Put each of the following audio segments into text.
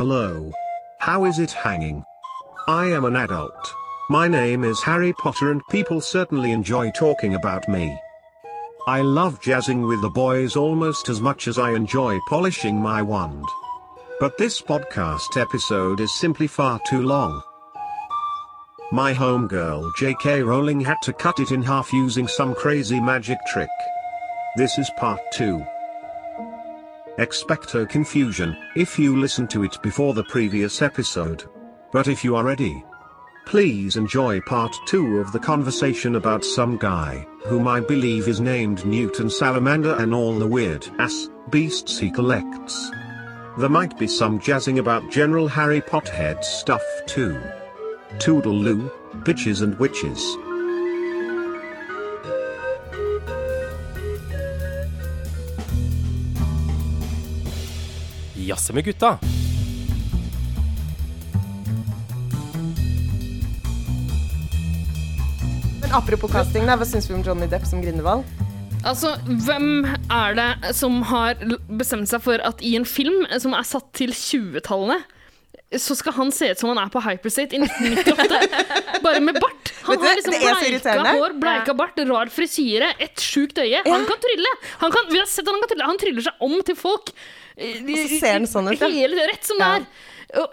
Hello. How is it hanging? I am an adult. My name is Harry Potter and people certainly enjoy talking about me. I love jazzing with the boys almost as much as I enjoy polishing my wand. But this podcast episode is simply far too long. My homegirl JK Rowling had to cut it in half using some crazy magic trick. This is part 2. Expecto confusion if you listen to it before the previous episode. But if you are ready, please enjoy part 2 of the conversation about some guy, whom I believe is named Newton Salamander and all the weird ass beasts he collects. There might be some jazzing about General Harry Pothead stuff too. Toodaloo, bitches and witches. Jazze med gutta. Men apropos casting, hva syns vi om Johnny Depp som Grindelwald? Altså, hvem er det som har bestemt seg for at i en film som er satt til 20-tallene, så skal han se ut som han er på Hyperstate i 1998, bare med bart. Han du, har liksom bleika hår, bleika bart, rar frisyre, et sjukt øye. Han kan trylle! Han kan, vi har sett at han kan trylle. Han tryller seg om til folk. Og så ser han sånn ut, ja. Hele rett som det er.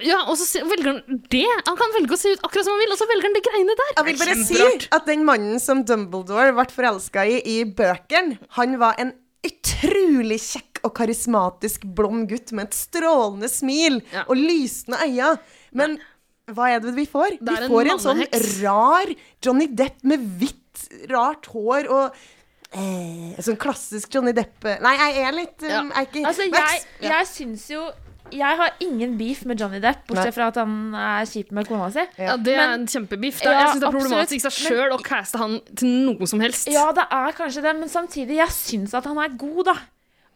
Ja, og så velger han det. Han kan velge å se ut akkurat som han vil, og så velger han det greiene der. Jeg vil bare si at den mannen som Dumbledore ble forelska i i bøkene, han var en utrolig kjekk og karismatisk blond gutt med et strålende smil Ja. og lysende øyne. Men hva er det vi får? Det Vi får en sånn rar Johnny Depp med hvitt, rart hår og eh, Sånn klassisk Johnny Depp Nei, jeg er litt um, Ja. Jeg er ikke Altså, jeg, Ja. jeg syns jo Jeg har ingen beef med Johnny Depp, bortsett fra at han er kjip med kona si. Ja, det er Men- en kjempebiff. Ja, jeg syns det er problematisk i seg sjøl å caste han til noe som helst. Ja, det er kanskje det, men samtidig, jeg syns at han er god, da.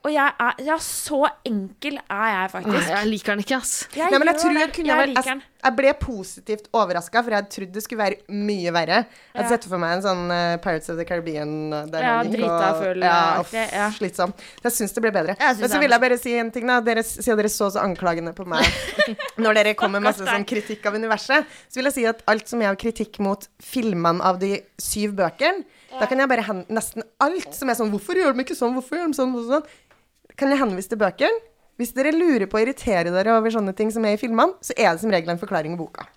Og jeg er Ja, så enkel er jeg faktisk. Jeg liker den ikke, ass. Jeg Nei, men jeg tror jeg kunne jeg jeg, jeg ble positivt overraska, for jeg trodde det skulle være mye verre. Jeg Ja. setter for meg en sånn uh, Pirates of the Caribbean uh, der Ja, han gikk og- full, Ja, off, ja. slitsom. Så jeg syns det ble bedre. Men så vil jeg bare si en ting, da. Dere, siden dere så så anklagende på meg når dere kom med masse sånn kritikk av universet, så vil jeg si at alt som jeg har kritikk mot filmene av de syv bøkene, da kan jeg bare hende nesten alt som er sånn Hvorfor gjør de ikke sånn? Hvorfor gjør de sånn? Hvorfor sånn? Kan jeg henvise til bøkene? Hvis dere lurer på å irritere dere over sånne ting som er i filmene, så er det som regel en forklaring i boka.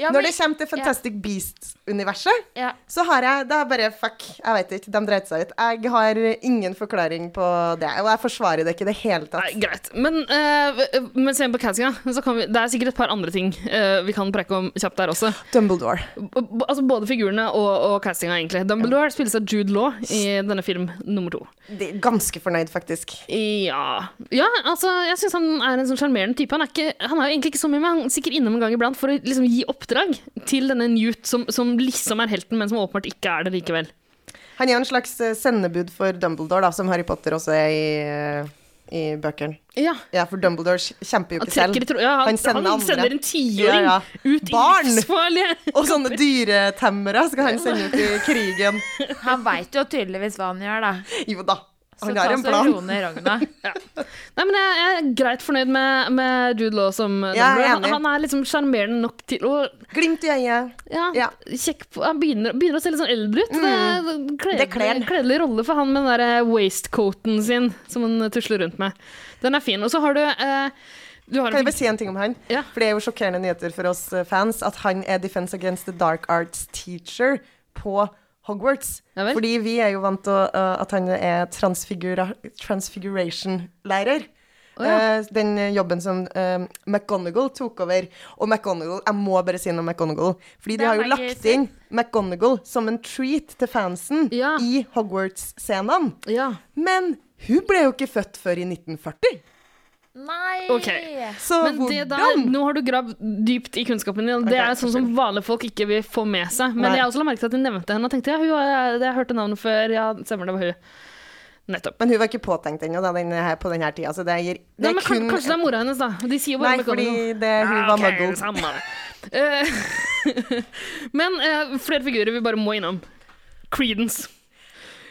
Ja, Når det kommer til Fantastic Beasts-universet, ja. så har jeg Det er bare fuck. Jeg vet ikke. De dreit seg ut. Jeg har ingen forklaring på det. Og jeg forsvarer det ikke i det hele tatt. Nei, greit. Men uh, mens jeg er på castinga, så kan vi Det er sikkert et par andre ting uh, vi kan preke om kjapt der også. Dumbledore. B altså Både figurene og, og castinga, egentlig. Dumbledore spilles av Jude Law i denne film nummer to. Er ganske fornøyd, faktisk. Ja, ja altså, jeg syns han er en sånn sjarmerende type. Han er, ikke, han er jo egentlig ikke så mye, men han er sikkert innom en gang iblant for å liksom gi oppdrag til denne Newt, som, som liksom er helten, men som åpenbart ikke er det likevel. Han er jo en slags eh, sendebud for Dumbledore, da, som Harry Potter også er i, eh, i bøkene. Ja, Ja, for Dumbledore kjemper jo ikke selv. tro... Ja, han, Han sender han andre. sender en tiåring Ja, ja. ut Barn! i livsfarlige Og sånne dyretemmere skal han sende ut i krigen. Han veit jo tydeligvis hva han gjør, da. Jo da, han har en plan. rogna. Nei, men jeg, jeg er greit fornøyd med, med Jude Law som Dumbledore. Han, han er liksom sjarmerende nok til å Glimt i øyet. ja, Ja. kjekk på, Han begynner, begynner å se litt sånn eldre ut. Det er en kledelig, rolle for han med den der waistcoaten sin som han tusler rundt med. Den er fin. Og så har du eh, Kan jeg bare si en ting om han? Ja. For det er jo sjokkerende nyheter for oss eh, fans at han er Defense Against the Dark Arts teacher på Hogwarts. Ja vel. Fordi vi er jo vant til uh, at han er transfiguration-lærer. Oh, ja. Eh, den jobben som uh, McGonagall tok over. Og McGonagall, jeg må bare si noe om McGonagall. Fordi de har jo lagt inn McGonagall som en treat til fansen Ja. i Hogwarts-scenene. Ja. Men hun ble jo ikke født før i 1940. Nei! Okay. Så Men det der, nå har du gravd dypt i kunnskapen din, det okay, er sånn som vanlige folk ikke vil få med seg. Men Nei. jeg også la merke til at de nevnte henne, og tenkte ja, hun har, jeg hørte navnet før, ja, stemmer det var hun. Nettopp. Men hun var ikke påtenkt ennå på denne tida, så det gir det Nei, er men kun Kanskje det er mora hennes, da. De sier jo bare Nei, fordi det, hun var okay, muggle. Eh, men uh, flere figurer vi bare må innom. Creedence.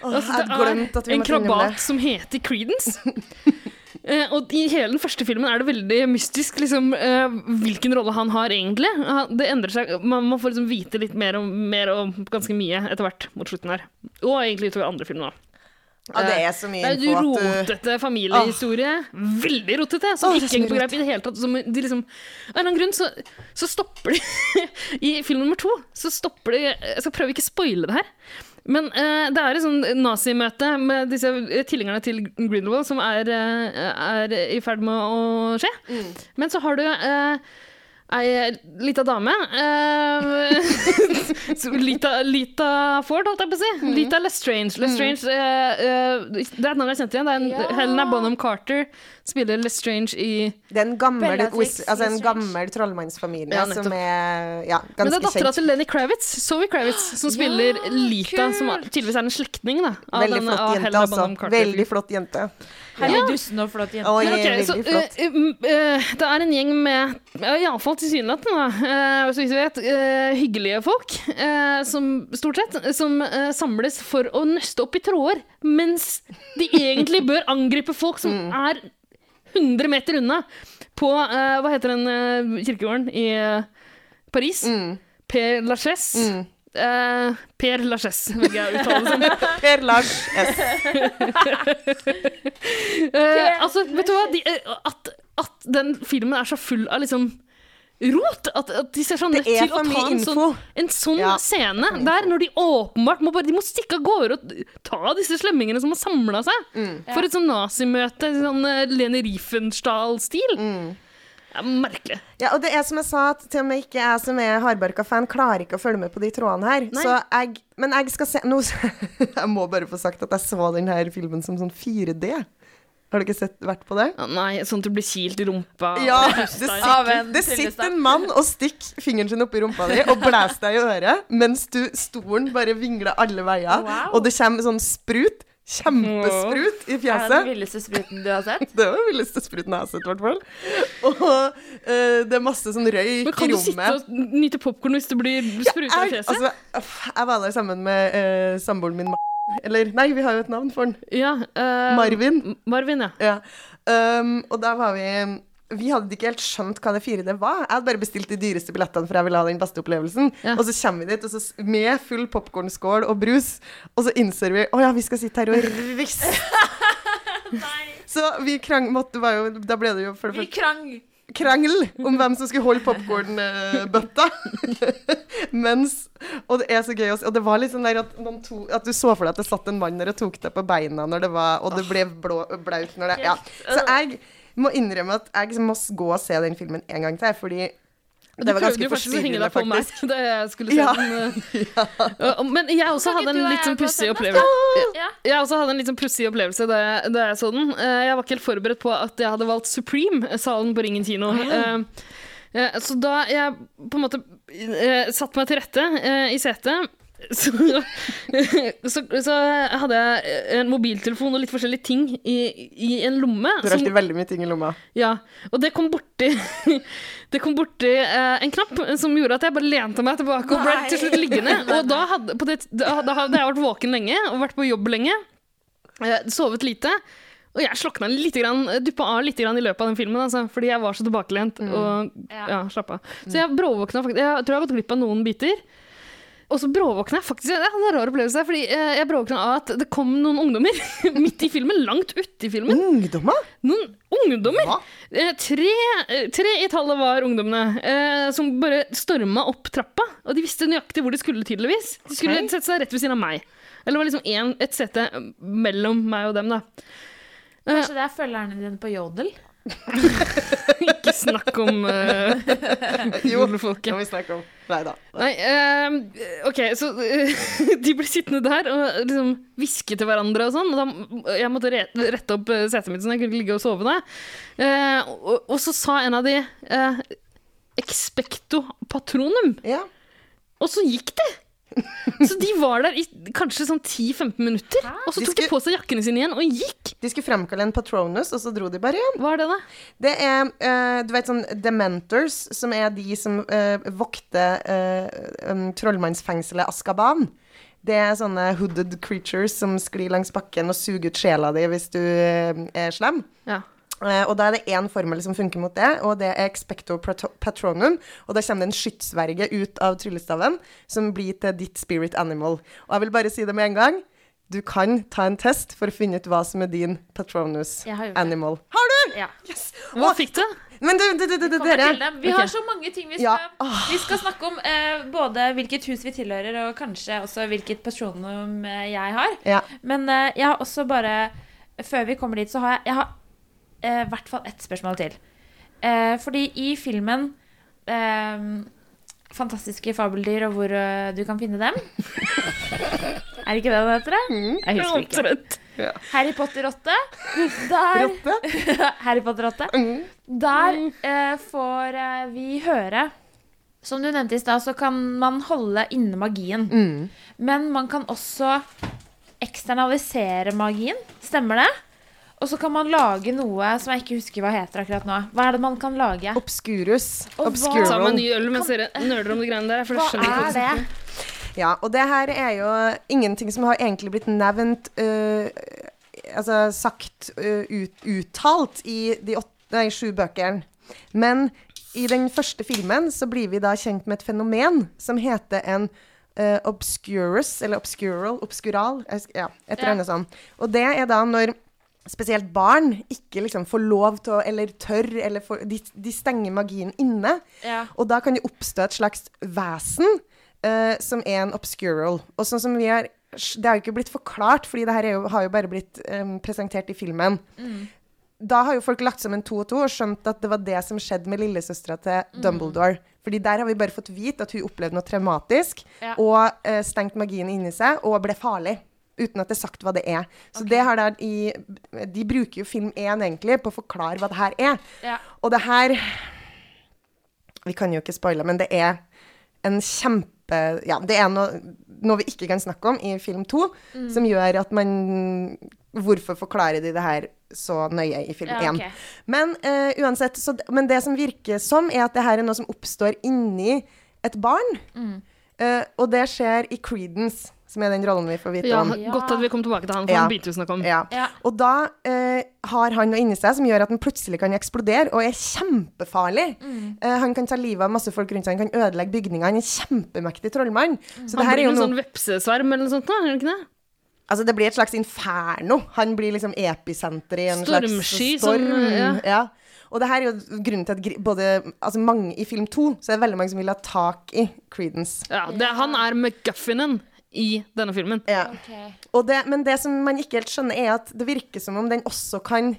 Oh, Altså, det vi en krabat som heter Creedence. Eh, og i hele den første filmen er det veldig mystisk liksom, eh, hvilken rolle han har egentlig. Det endrer seg, Man får få liksom vite litt mer om, mer om ganske mye etter hvert mot slutten her. Og egentlig utover andre filmer. da. Ah, det er så mye Det er info at du rotete familiehistorie. Veldig rotete. Som oh, ikke henger på greip i det hele tatt. Som de liksom, av en eller annen grunn så, så stopper de I film nummer to så stopper de Jeg skal prøve ikke å spoile det her. Men eh, det er et sånn nazimøte med disse eh, tilhengerne til Grindelwald som er, eh, er i ferd med å skje. Mm. Men så har du eh, ei lita dame Uh, Lita, Lita Ford, holdt jeg på å si. Mm. Lita Lestrange. Lestrange uh, uh, det er et navn jeg kjente igjen. Det er en, Ja. Helena Bonham Carter spiller Lestrange i Det er en gammel, altså en gammel trollmannsfamilie Ja, som er ja, Men det ganske er dattera til Lenny Kravitz, Zoe Kravitz, som spiller Lita, som er- tydeligvis er en slektning av, Veldig flott av jente, Helena altså. Bonham Carter. Veldig flott jente. Herlig dusten og flott jente. Men okay, så, flott. uh, mm, eh, det er en gjeng med, ja, iallfall tilsynelatende, uh, eh, så vidt vi vet, eh, hyggelige folk, eh, som stort sett, som samles for å nøste opp i tråder, mens de egentlig bør angripe folk som Mm. er 100 meter unna, på, hva heter den kirkegården i Paris? Mm. Per Lachaise. Eh, per Lachaise, vil jeg uttale det som. Per Lars S. Eh, altså, vet du hva? De, eh, at, at den filmen er så full av liksom rot. At, at de ser Det nødt til å ta en sånn, en sånn Ja. scene der, når de åpenbart må bare De må stikke av gårde og ta disse slemmingene som har samla seg. Mm. For et sånn nazimøte, sånn eh, Lene Riefenstahl-stil. Mm. Det er merkelig. Ja, og det er som jeg sa, at til og med ikke jeg som er hardbarka-fan, klarer ikke å følge med på de trådene her. Nei. Så jeg Men jeg skal se nå, Jeg må bare få sagt at jeg så denne filmen som sånn 4D. Har du ikke sett, vært på det? Ja, nei, sånn at du blir kilt i rumpa. Ja, det sitter, en det sitter en mann og stikker fingeren sin oppi rumpa di og blæser deg i øret, mens du stolen bare vingler alle veier, Wow. og det kommer sånn sprut. Kjempesprut i fjeset. det er den villeste spruten du har sett? Det var den villeste spruten jeg har sett, i hvert fall. Og uh, det er masse sånn røyk krumme. i kan du sitte og nyte popkorn hvis det blir spruta i fjeset? altså, jeg var der sammen med uh, samboeren min, eller nei, vi har jo et navn for den. ja, uh, Marvin. Marvin, ja. Ja. Um, og da var vi Vi hadde ikke helt skjønt hva det 4D var. Jeg hadde bare bestilt de dyreste billettene, for jeg ville ha den beste opplevelsen. Ja. Og så kommer vi dit og så, med full popkornskål og brus, og så innser vi Å ja, vi skal sitte her og riste. så vi krang... Måtte, var jo, da ble det jo for det Vi første krang. krangel om hvem som skulle holde popkornbøtta. Mens Og det er så gøy å se. Og det var litt sånn der at, to, at du så for deg at det satt en mann der og tok deg på beina når det var Og det ble blå, blaut når det Ja. Så jeg må innrømme at jeg må gå og se den filmen en gang til, fordi det var du ganske forstyrrende, faktisk å henge forstyrrende, deg på meg faktisk. da jeg skulle se Ja. den. eh. Uh, Men jeg også hadde en litt sånn pussig opplevelse. Jeg også hadde en litt sånn pussig opplevelse da jeg, da jeg så den. Eh, Jeg var ikke helt forberedt på at jeg hadde valgt Supreme, salen på Ringen kino. Eh, eh, Så da jeg på en måte eh, satte meg til rette eh, i setet så, så, så hadde jeg en mobiltelefon og litt forskjellige ting i, i en lomme. Du har alltid veldig mye ting i lomma. ja, og det kom borti Det kom borti eh, en knapp som gjorde at jeg bare lente meg tilbake og ble til slutt liggende. Og da hadde, på det, da, hadde jeg vært våken lenge og vært på jobb lenge. eh, sovet lite. Og jeg slokna litt, duppa av litt grann i løpet av den filmen, altså, fordi jeg var så tilbakelent og Ja. ja, slapp av. Så jeg bråvåkna faktisk. Jeg tror jeg har gått glipp av noen biter. Og så bråvåkna jeg faktisk. Det er en rar opplevelse, fordi eh, jeg bråvåkna av at det kom noen ungdommer midt i filmen, langt uti i filmen. Ungdommer? Noen ungdommer! Hva? Eh, tre, eh, tre i tallet var ungdommene, eh, som bare storma opp trappa. Og de visste nøyaktig hvor de skulle, tydeligvis. De skulle okay. sette seg rett ved siden av meg. Eller det var liksom en, et sete mellom meg og dem, da. Kanskje det er følgerne dine på Jodel? Ikke snakk om uh, Jo, det må vi snakke om. Nei da. Nei, uh, OK, så uh, de ble sittende der og liksom hviske til hverandre og sånn. Og da, jeg måtte re rette opp eh, setet mitt sånn jeg kunne ligge og sove der. Uh, og, og så sa en av de expecto patronum, Ja. og så gikk de. Så de var der i kanskje sånn 10-15 minutter, og så tok de skulle- på seg jakkene sine igjen og gikk. De skulle fremkalle en patronus, og så dro de bare igjen. Hva er det, da? Det er, uh, du vet sånn Dementors, som er de som uh, vokter uh, um, trollmannsfengselet Askaban. Det er sånne hooded creatures som sklir langs bakken og suger ut sjela di hvis du er slem. Ja. Eh, og da er det én formel som funker mot det, og det er expecto patronum. Og da kommer det en skytsverge ut av tryllestaven som blir til ditt spirit animal. Og jeg vil bare si det med en gang. Du kan ta en test for å finne ut hva som er din patronus har animal. Har du?! Ja. Yes! Hva fikk du? men du, du, du, du, du dere. Vi har har så mange ting vi skal, Ja. Vi skal snakke om. Eh, både hvilket hus vi tilhører, og kanskje også hvilket patronum eh, jeg har. Ja. Men eh, jeg har også bare Før vi kommer dit, så har jeg, jeg har eh, hvert fall ett spørsmål til. Eh, fordi i filmen eh, Fantastiske fabeldyr og hvor eh, du kan finne dem. er det ikke det det heter? det? Jeg husker ikke. Trøtt. Harry Potter 8. Der? Harry Potter 8. Mm. Der eh, får eh, vi høre Som du nevnte i stad, så kan man holde inne magien. Mm. Men man kan også eksternalisere magien. Stemmer det? Og så kan man lage noe som jeg ikke husker hva heter akkurat nå. Hva er det man kan lage? Obscurus. Obscural. Ta meg en ny øl mens dere nøler om de greiene der. For Hva er det? Ja, og det her er jo ingenting som har egentlig blitt nevnt uh, Altså sagt uh, ut, uttalt i de åtte, nei, sju bøkene. Men i den første filmen så blir vi da kjent med et fenomen som heter en uh, obscurus, eller obscural, obscural, ja, et eller Ja. annet sånt. Og det er da når spesielt barn ikke liksom får lov til å, eller tør, eller får, de, de stenger magien inne. Ja. Og da kan det oppstå et slags vesen uh, som er en obscural. Og sånn som vi har Det har jo ikke blitt forklart, fordi det her er jo, har jo bare blitt um, presentert i filmen. Da har jo folk lagt sammen to og to og skjønt at det var det som skjedde med lillesøstera til Dumbledore. Fordi der har vi bare fått vite at hun opplevde noe traumatisk Ja. og uh, stengt magien inni seg og ble farlig. Uten at det er sagt hva det er. Så det har der i De bruker jo film 1 egentlig på å forklare hva det her er. Ja. Og det her Vi kan jo ikke spoile, men det er en kjempe Ja, det er noe, noe vi ikke kan snakke om i film to, Mm. som gjør at man Hvorfor forklarer de det her så nøye i film Ja, okay. Men uh, uansett, så, men det som virker som, er at det her er noe som oppstår inni et barn. Mm. Uh, og det skjer i Creedence, som er den rollen vi får vite Ja, om. Ja. Godt at vi kom tilbake til han, for Ja. han begynte å snakke om. Ja. Ja. Og da eh, har han noe inni seg som gjør at han plutselig kan eksplodere, og er kjempefarlig. Mm. Eh, han kan ta livet av masse folk rundt seg, han kan ødelegge bygninger. Han er en kjempemektig trollmann. Så det Han blir jo en noe sånn vepsesverm eller noe sånt, da, er det ikke det? Altså, det blir et slags inferno. Han blir liksom episenteret i en Stormsky slags storm. som, ja. ja. Og det her er jo grunnen til at både Altså, mange i film to, så er det veldig mange som vil ha tak i Creedence. Ja, det, Han er McGuffinen i denne filmen. Ja. Okay. Og det, men det som man ikke helt skjønner, er at det virker som om den også kan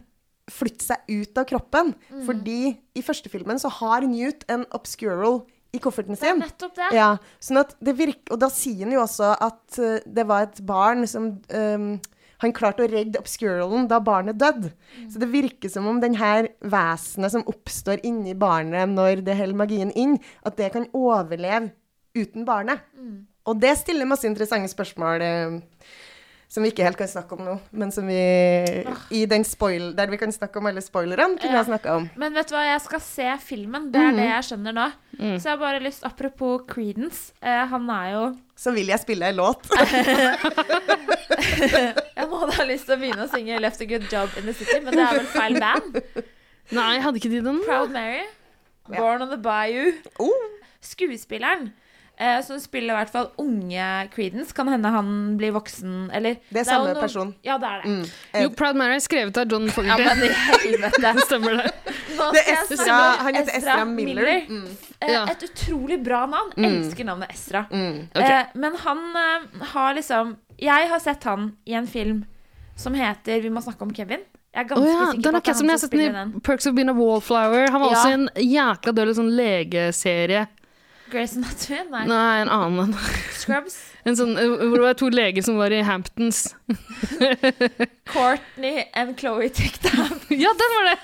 flytte seg ut av kroppen. Mm. Fordi i første filmen så har Newt en obscural i kofferten Det er sin. nettopp det. Ja, sånn at det virker, og da sier han jo også at eh, det var et barn som um, Han klarte å redde obscuralen da barnet døde. Så det virker som om denne her vesenet som oppstår inni barnet når det holder magien inn, at det kan overleve uten barnet. Og det stiller masse interessante spørsmål eh, som vi ikke helt kan snakke om nå, men som vi i den spoil, Der vi kan snakke om alle spoilerne, kunne Ja. jeg snakka om. Men vet du hva, jeg skal se filmen. Det er mm. det jeg skjønner nå. Mm. Så jeg har bare lyst Apropos Creedence. Eh, han er jo Så vil jeg spille en låt. Jeg må da ha lyst til å begynne å synge 'Left a Good Job in the City', men det er vel feil band? Nei, hadde ikke de den? Proud Mary. Born on the Bayou. Oh. Skuespilleren eh, som spiller i hvert fall unge Creedence, kan hende han blir voksen, eller Det er samme noe- person. Ja, det er det. Mm. Jo, Proud Mary er skrevet av John Ja, men i helvete. Stemmer det. Det er Estra, han heter Estra Miller. Mm. Eh, Ja. Et utrolig bra navn. Elsker navnet Estra. Mm. Eh, men han eh, har liksom Jeg har sett han i en film som heter Vi må snakke om Kevin. Jeg er ganske ganske ja, sikker den på at det er han som spiller den. Perks of Being a Wallflower. Han var Ja. også i en jækla døll sånn legeserie. Grace Anatomy? Nei. Nei, en annen. Scrubs? En sånn, eh, hvor det var to leger som var i Hamptons. Courtney and Chloe Tickdown. Ja, den var det!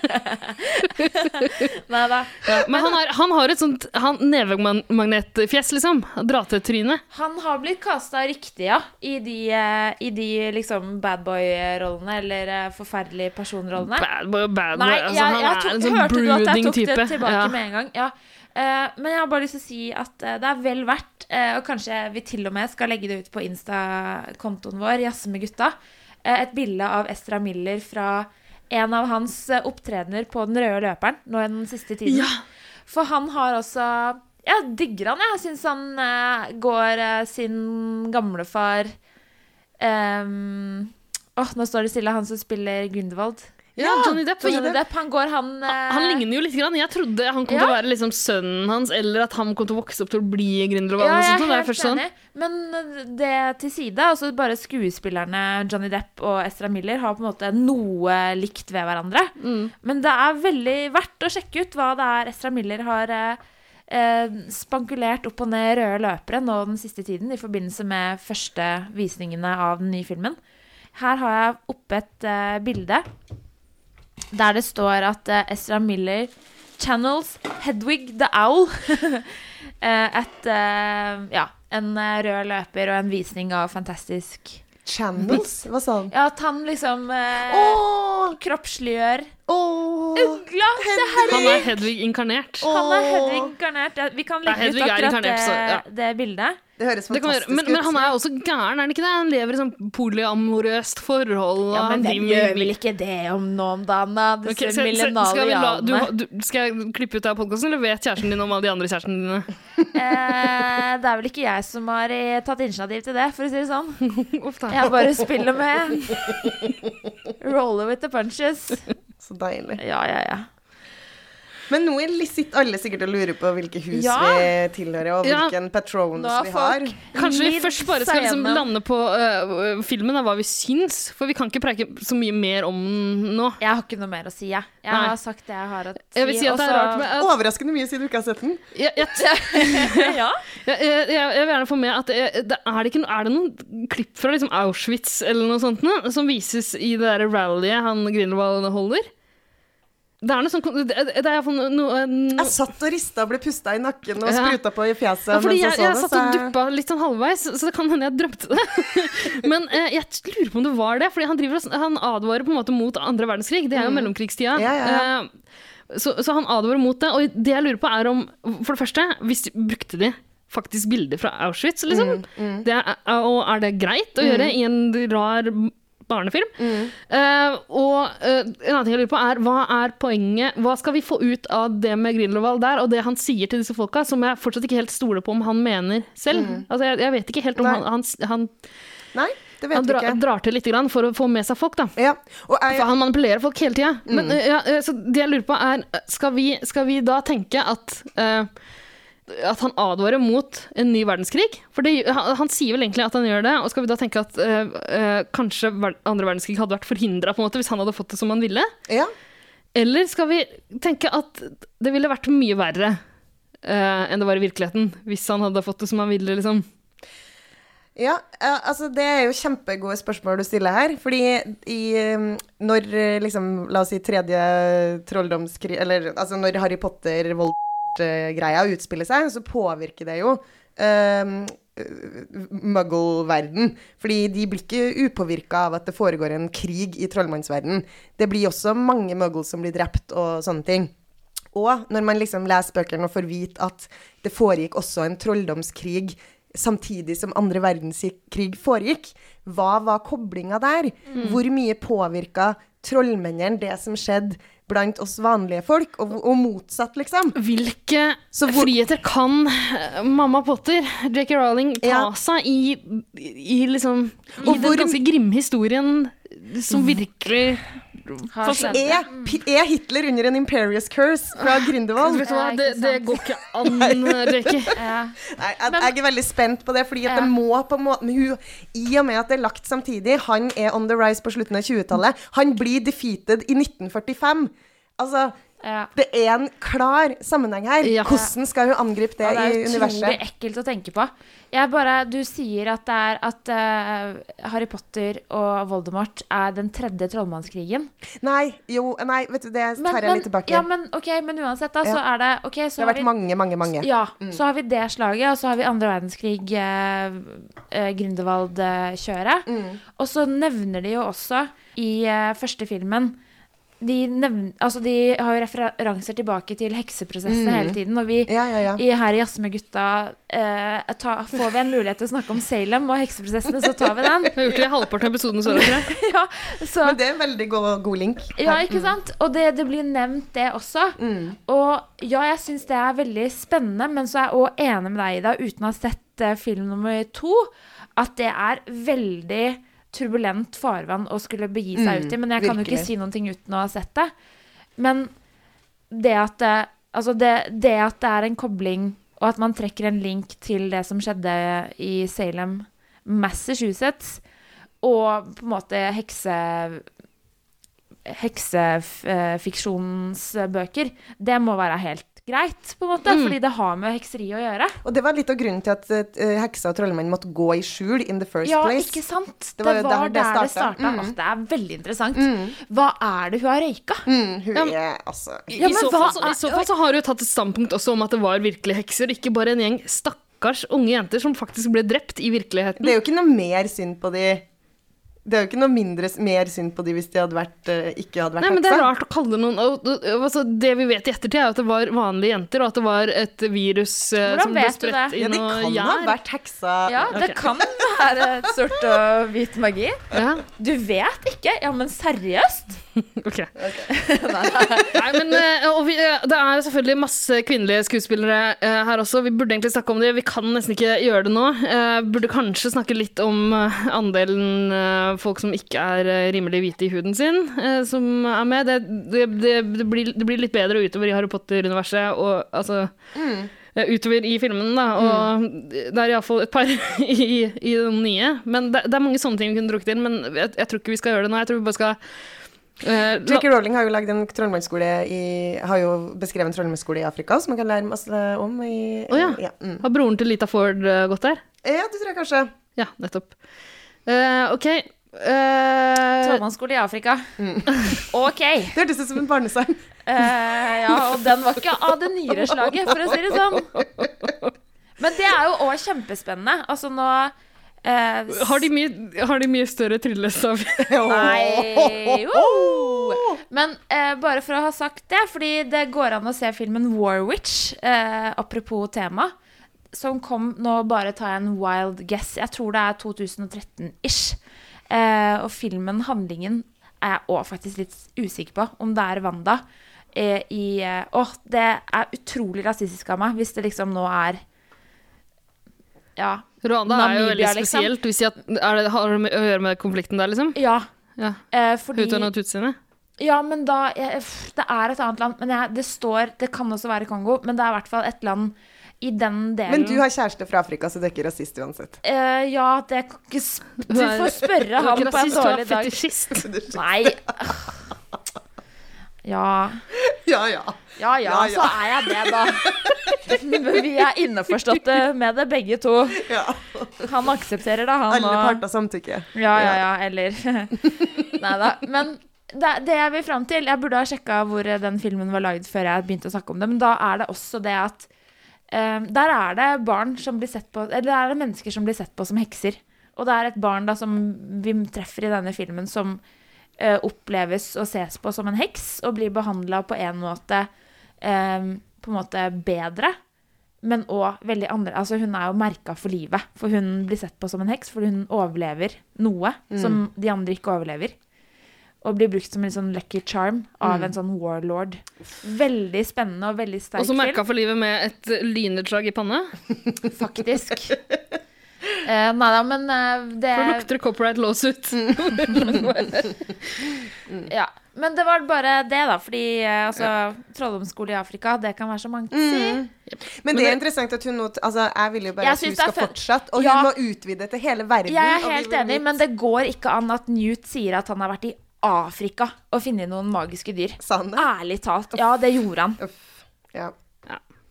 Nei da. Men han, er, han har et sånt han, nevemagnetfjes, liksom. Dra til trynet. Han har blitt kasta riktig, ja. I de, eh, i de liksom badboy-rollene, eller eh, forferdelige personrollene. Bad boy, bad boy. Nei, altså, jeg, han jeg er tok, en sånn hørte du at jeg tok det tilbake Ja. med en gang? Ja. Eh, men jeg har bare lyst til å si at eh, det er vel verdt, eh, og kanskje vi til og med skal legge det ut på Insta-kontoen vår, Jazze med gutta, et bilde av Estra Miller fra en av hans opptredener på Den røde løperen nå i den siste tiden. Ja. For han har også Jeg digger han, jeg. Syns han går sin gamlefar um, Åh, nå står det stille. Han som spiller Grindelwald. Ja, Johnny Depp. Johnny Depp, han går, han eh, Han ligner jo litt. Grann. Jeg trodde han kom Ja. til å være liksom sønnen hans, eller at han kom til å vokse opp til å bli Grindelwald. Ja, eller jeg er helt sånn. enig. Men det til side, altså bare skuespillerne Johnny Depp og Estra Miller har på en måte noe likt ved hverandre. Mm. Men det er veldig verdt å sjekke ut hva det er Estra Miller har eh, eh, spankulert opp og ned røde løpere nå den siste tiden i forbindelse med første visningene av den nye filmen. Her har jeg oppe et eh, bilde der det står at uh, Ezra Miller channels Hedwig the Owl. Eh, et uh, Ja, en rød løper og en visning av fantastisk Channels? Hva sa han? Ja, at han liksom eh, oh! kroppsliggjør oh! Ugla! Se her! Han er Hedvig inkarnert. Han er. Hedvig inkarnert. Ja, Vi kan legge ut akkurat det, så, ja. det bildet. Det høres fantastisk Men, men ut. han er også gæren, er han ikke det? Han lever i sånn polyamorøst forhold. Ja, men hvem gjør vel ikke det om nå om dagen, da? Disse okay, så- millenale skal, la, du, du, skal jeg klippe ut av podkasten, eller vet kjæresten din om alle de andre kjærestene dine? Eh, det er vel ikke jeg som har eh, tatt initiativ til det, for å si det sånn. Jeg bare spiller med. Roller with the punches. Så deilig. Ja, ja, ja. Men nå er- sitter alle sikkert og lurer på hvilke hus Ja. vi tilhører, og Ja. hvilken patrons da, vi har. Kanskje vi først bare skal liksom lande på uh, filmen, av hva vi syns. For vi kan ikke preike så mye mer om den nå. Jeg har ikke noe mer å si, jeg. Jeg Nei. har sagt det jeg har å si. Jeg vil si at det er rart med at Overraskende mye siden du ikke har sett den. jeg, jeg, ja. jeg, jeg, jeg vil gjerne få med at det, det, er, det ikke, no- er det noen klipp fra liksom Auschwitz eller noe sånt nå, som vises i det der rallyet han Grindelwald holder? Det er noe sånn Det, er noe, noe Jeg satt og rista og ble pusta i nakken og spruta på i fjeset. Ja, fordi jeg, jeg, jeg satt og duppa litt sånn halvveis, så det kan hende jeg drømte det. Men eh, jeg lurer på om det var det, fordi han, driver, han advarer på en måte mot andre verdenskrig. Det er jo mellomkrigstida. Mm. Ja, ja, ja. Eh, Så, så han advarer mot det. Og det jeg lurer på, er om For det første, hvis de, brukte de faktisk bilder fra Auschwitz, liksom? Mm, Det er, og er det greit å gjøre i en rar barnefilm? Mm. Uh, og uh, en annen ting jeg lurer på, er hva er poenget Hva skal vi få ut av det med Grindelwald der, og det han sier til disse folka, som jeg fortsatt ikke helt stoler på om han mener selv? Altså, jeg, jeg vet ikke helt om Nei. han, han, han, Nei, det vet han dra, ikke. drar til litt for å få med seg folk, da. Ja. Og jeg, han manipulerer folk hele tida. Mm. Men eh, ja, så det jeg lurer på, er Skal vi, skal vi da tenke at eh, at han advarer mot en ny verdenskrig? For det, han, han sier vel egentlig at han gjør det. Og skal vi da tenke at øh, kanskje andre verdenskrig hadde vært forhindra hvis han hadde fått det som han ville? ja. Eller skal vi tenke at det ville vært mye verre øh, enn det var i virkeligheten, hvis han hadde fått det som han ville, liksom? Ja, altså det er jo kjempegode spørsmål du stiller her. Fordi i Når liksom, la oss si tredje trolldomskrig Eller altså når Harry Potter-voldtekt-greia utspille seg, så påvirker det jo um, muggle-verden. Fordi de blir ikke upåvirka av at det foregår en krig i trollmannsverden. Det blir også mange muggles som blir drept og sånne ting. Og når man liksom leser bøkene og får vite at det foregikk også en trolldomskrig samtidig som andre verdenskrig foregikk, hva var koblinga der? Hvor mye påvirka trollmennene det som skjedde blant oss vanlige folk, og, og motsatt, liksom? Hvilke Så hvor- friheter kan mamma Potter, J.K. Rowling, ta Ja. seg i, i liksom I den hvor- ganske grimme historien som virkelig Er, er Hitler under en Imperious curse fra Grindelwald? Vet du hva, det, det går ikke an, J.K. Ja. Nei, jeg, jeg er veldig spent på det, fordi at Ja. det må på en måte hun, I og med at det er lagt samtidig, han er on the rise på slutten av 20-tallet. Han blir defeated i 1945. Altså, Ja. det er en klar sammenheng her. Ja. Hvordan skal hun angripe det, Ja, det i er utrolig universet? ekkelt å tenke på. Jeg bare, Du sier at det er at uh, Harry Potter og Voldemort er den tredje trollmannskrigen. Nei, jo, nei, vet du, det tar jeg litt tilbake. ja, men, okay, men uansett, da, så er det okay, så det har har vært vi, mange, mange, mange. Ja, så har vi det slaget, og så har vi andre verdenskrig, uh, uh, Grindelwald-kjøret. Mm. Og så nevner de jo også i eh, første filmen de, nevn, altså de har jo referanser tilbake til hekseprosessene hele tiden. Og vi Ja, ja, ja. i Her i Jazz med gutta eh, ta, Får vi en mulighet til å snakke om Salem og hekseprosessene, så tar vi den. Vi har gjort det i halvparten av episoden så langt. ja, Men det er en veldig god, god link. ja, ikke sant? Og det, det blir nevnt, det også. Og ja, jeg syns det er veldig spennende, men så er jeg òg enig med deg, Ida, uten å ha sett eh, film nummer to, at det er veldig turbulent farvann å skulle begi seg ut i. Men jeg kan jo ikke si noen ting uten å ha sett det. Men det at det, altså det, det at det er en kobling, og at man trekker en link til det som skjedde i Salem, Massachusetts, og på en måte hekse heksefiksjonsbøker, det må være helt greit, på en måte, fordi det har med hekseri å gjøre. Og det var litt av grunnen til at uh, heksa og trollmannen måtte gå i skjul in the first Ja, place. ikke sant? Det Det var var, der det der det startet. starta. Mm. Det er veldig interessant. Hva er det hun har røyka? Mm, hun er altså Ja, I, så fall, så, I så fall så har hun tatt et standpunkt også om at det var virkelig hekser, ikke bare en gjeng stakkars unge jenter som faktisk ble drept i virkeligheten. Det er jo ikke noe mer synd på de Det er jo ikke noe mindre, mer synd på de hvis de hadde vært, eh, ikke hadde vært Nei, men Det er rart å kalle noen altså, Det vi vet i ettertid, er at det var vanlige jenter, og at det var et virus eh, Hvordan som ble spredt inn og gjær. Ja, de kan ha vært heksa. Ja, det kan være et sort og hvit magi. Ja, Du vet ikke? Ja, men seriøst? ok. Nei, men eh, og vi, Det er selvfølgelig masse kvinnelige skuespillere her også. Vi burde egentlig snakke om det. Vi kan nesten ikke gjøre det nå. Eh, Burde kanskje snakke litt om andelen folk som ikke er eh, rimelig hvite i huden sin, eh, som er med. Det, det, det, det, blir, det blir litt bedre utover i Harry Potter-universet og altså Mm Utover i filmen, da. Og det er iallfall et par i, i den nye. Men det, det er mange sånne ting vi kunne drukket inn, men jeg, jeg tror ikke vi skal gjøre det nå. Jeg tror vi bare skal uh, J.K. Rowling har jo lagd en trollmannsskole i Har jo beskrevet en trollmannsskole i Afrika som man kan lære masse om i Å ja. ja, mm. Har broren til Lita Ford eh, gått der? ja, det tror jeg kanskje. Ja, nettopp. Uh, OK. Eh, Trollmannsskole i Afrika. Ok. Det hørtes ut som en barnesang. Uh, ja, og den var ikke av det nyere slaget, for å si det sånn. Men det er jo òg kjempespennende. Altså nå uh, har, de mye, har de mye større tryllestav? Nei jo. Men eh, bare for å ha sagt det, fordi det går an å se filmen Warwitch, eh, apropos tema, som kom nå bare tar jeg en wild guess. Jeg tror det er 2013-ish. Eh, og filmen, handlingen, er jeg òg faktisk litt usikker på om det er Wanda. Eh, i eh, Åh, det er utrolig rasistisk av meg hvis det liksom nå er Ja. Rwanda er jo veldig Namibia, liksom. spesielt. Hvis jeg, er det, har det å gjøre med konflikten der, liksom? Ja. Ja. Eh, fordi Hutuene og tutsiene? Ja, men da jeg, Det er et annet land. Men jeg, det står Det kan også være Kongo, men det er i hvert fall et land i den delen. Men du har kjæreste fra Afrika, så du er ikke rasist uansett. Uh, Ja, det kan ikke sp Du er- får spørre er han på en er dårlig dag. fetisjist. Nei. Ja. Ja, ja. Ja, ja, Ja, ja. så er jeg det, da. Vi er innforståtte med det, begge to. ja. Han aksepterer det, han. Alle parter samtykker. Ja, ja, ja, eller Nei da. Men det, det jeg vil fram til Jeg burde ha sjekka hvor eh, den filmen var lagd før jeg begynte å snakke om det, men da er det også det at eh, Der er det barn som blir sett på Eller der er det mennesker som blir sett på som hekser. Og det er et barn da som vi treffer i denne filmen, som uh, oppleves og ses på som en heks, og blir behandla på en måte eh, På en måte bedre. Men òg veldig andre Altså, hun er jo merka for livet. For hun blir sett på som en heks fordi hun overlever noe som de andre ikke overlever. Og blir brukt som en sånn lucky charm av en sånn warlord. Veldig spennende og veldig sterk film. Og så merka for livet med et lynnedslag i panne. faktisk. Uh, nei da, men uh, det For lukter copyright lawsuit. Ja. Men det var bare det, da. Fordi uh, altså, trolldomsskole i Afrika, det kan være så mangt å si. Men det er interessant at hun nå Altså, jeg vil jo bare at hun skal fortsette, og Ja. hun må utvide til hele verden. Jeg er helt enig, men det går ikke an at Newt sier at han har vært i Afrika og funnet noen magiske dyr. Sa? Ærlig talt. Ja, det gjorde han. Ja.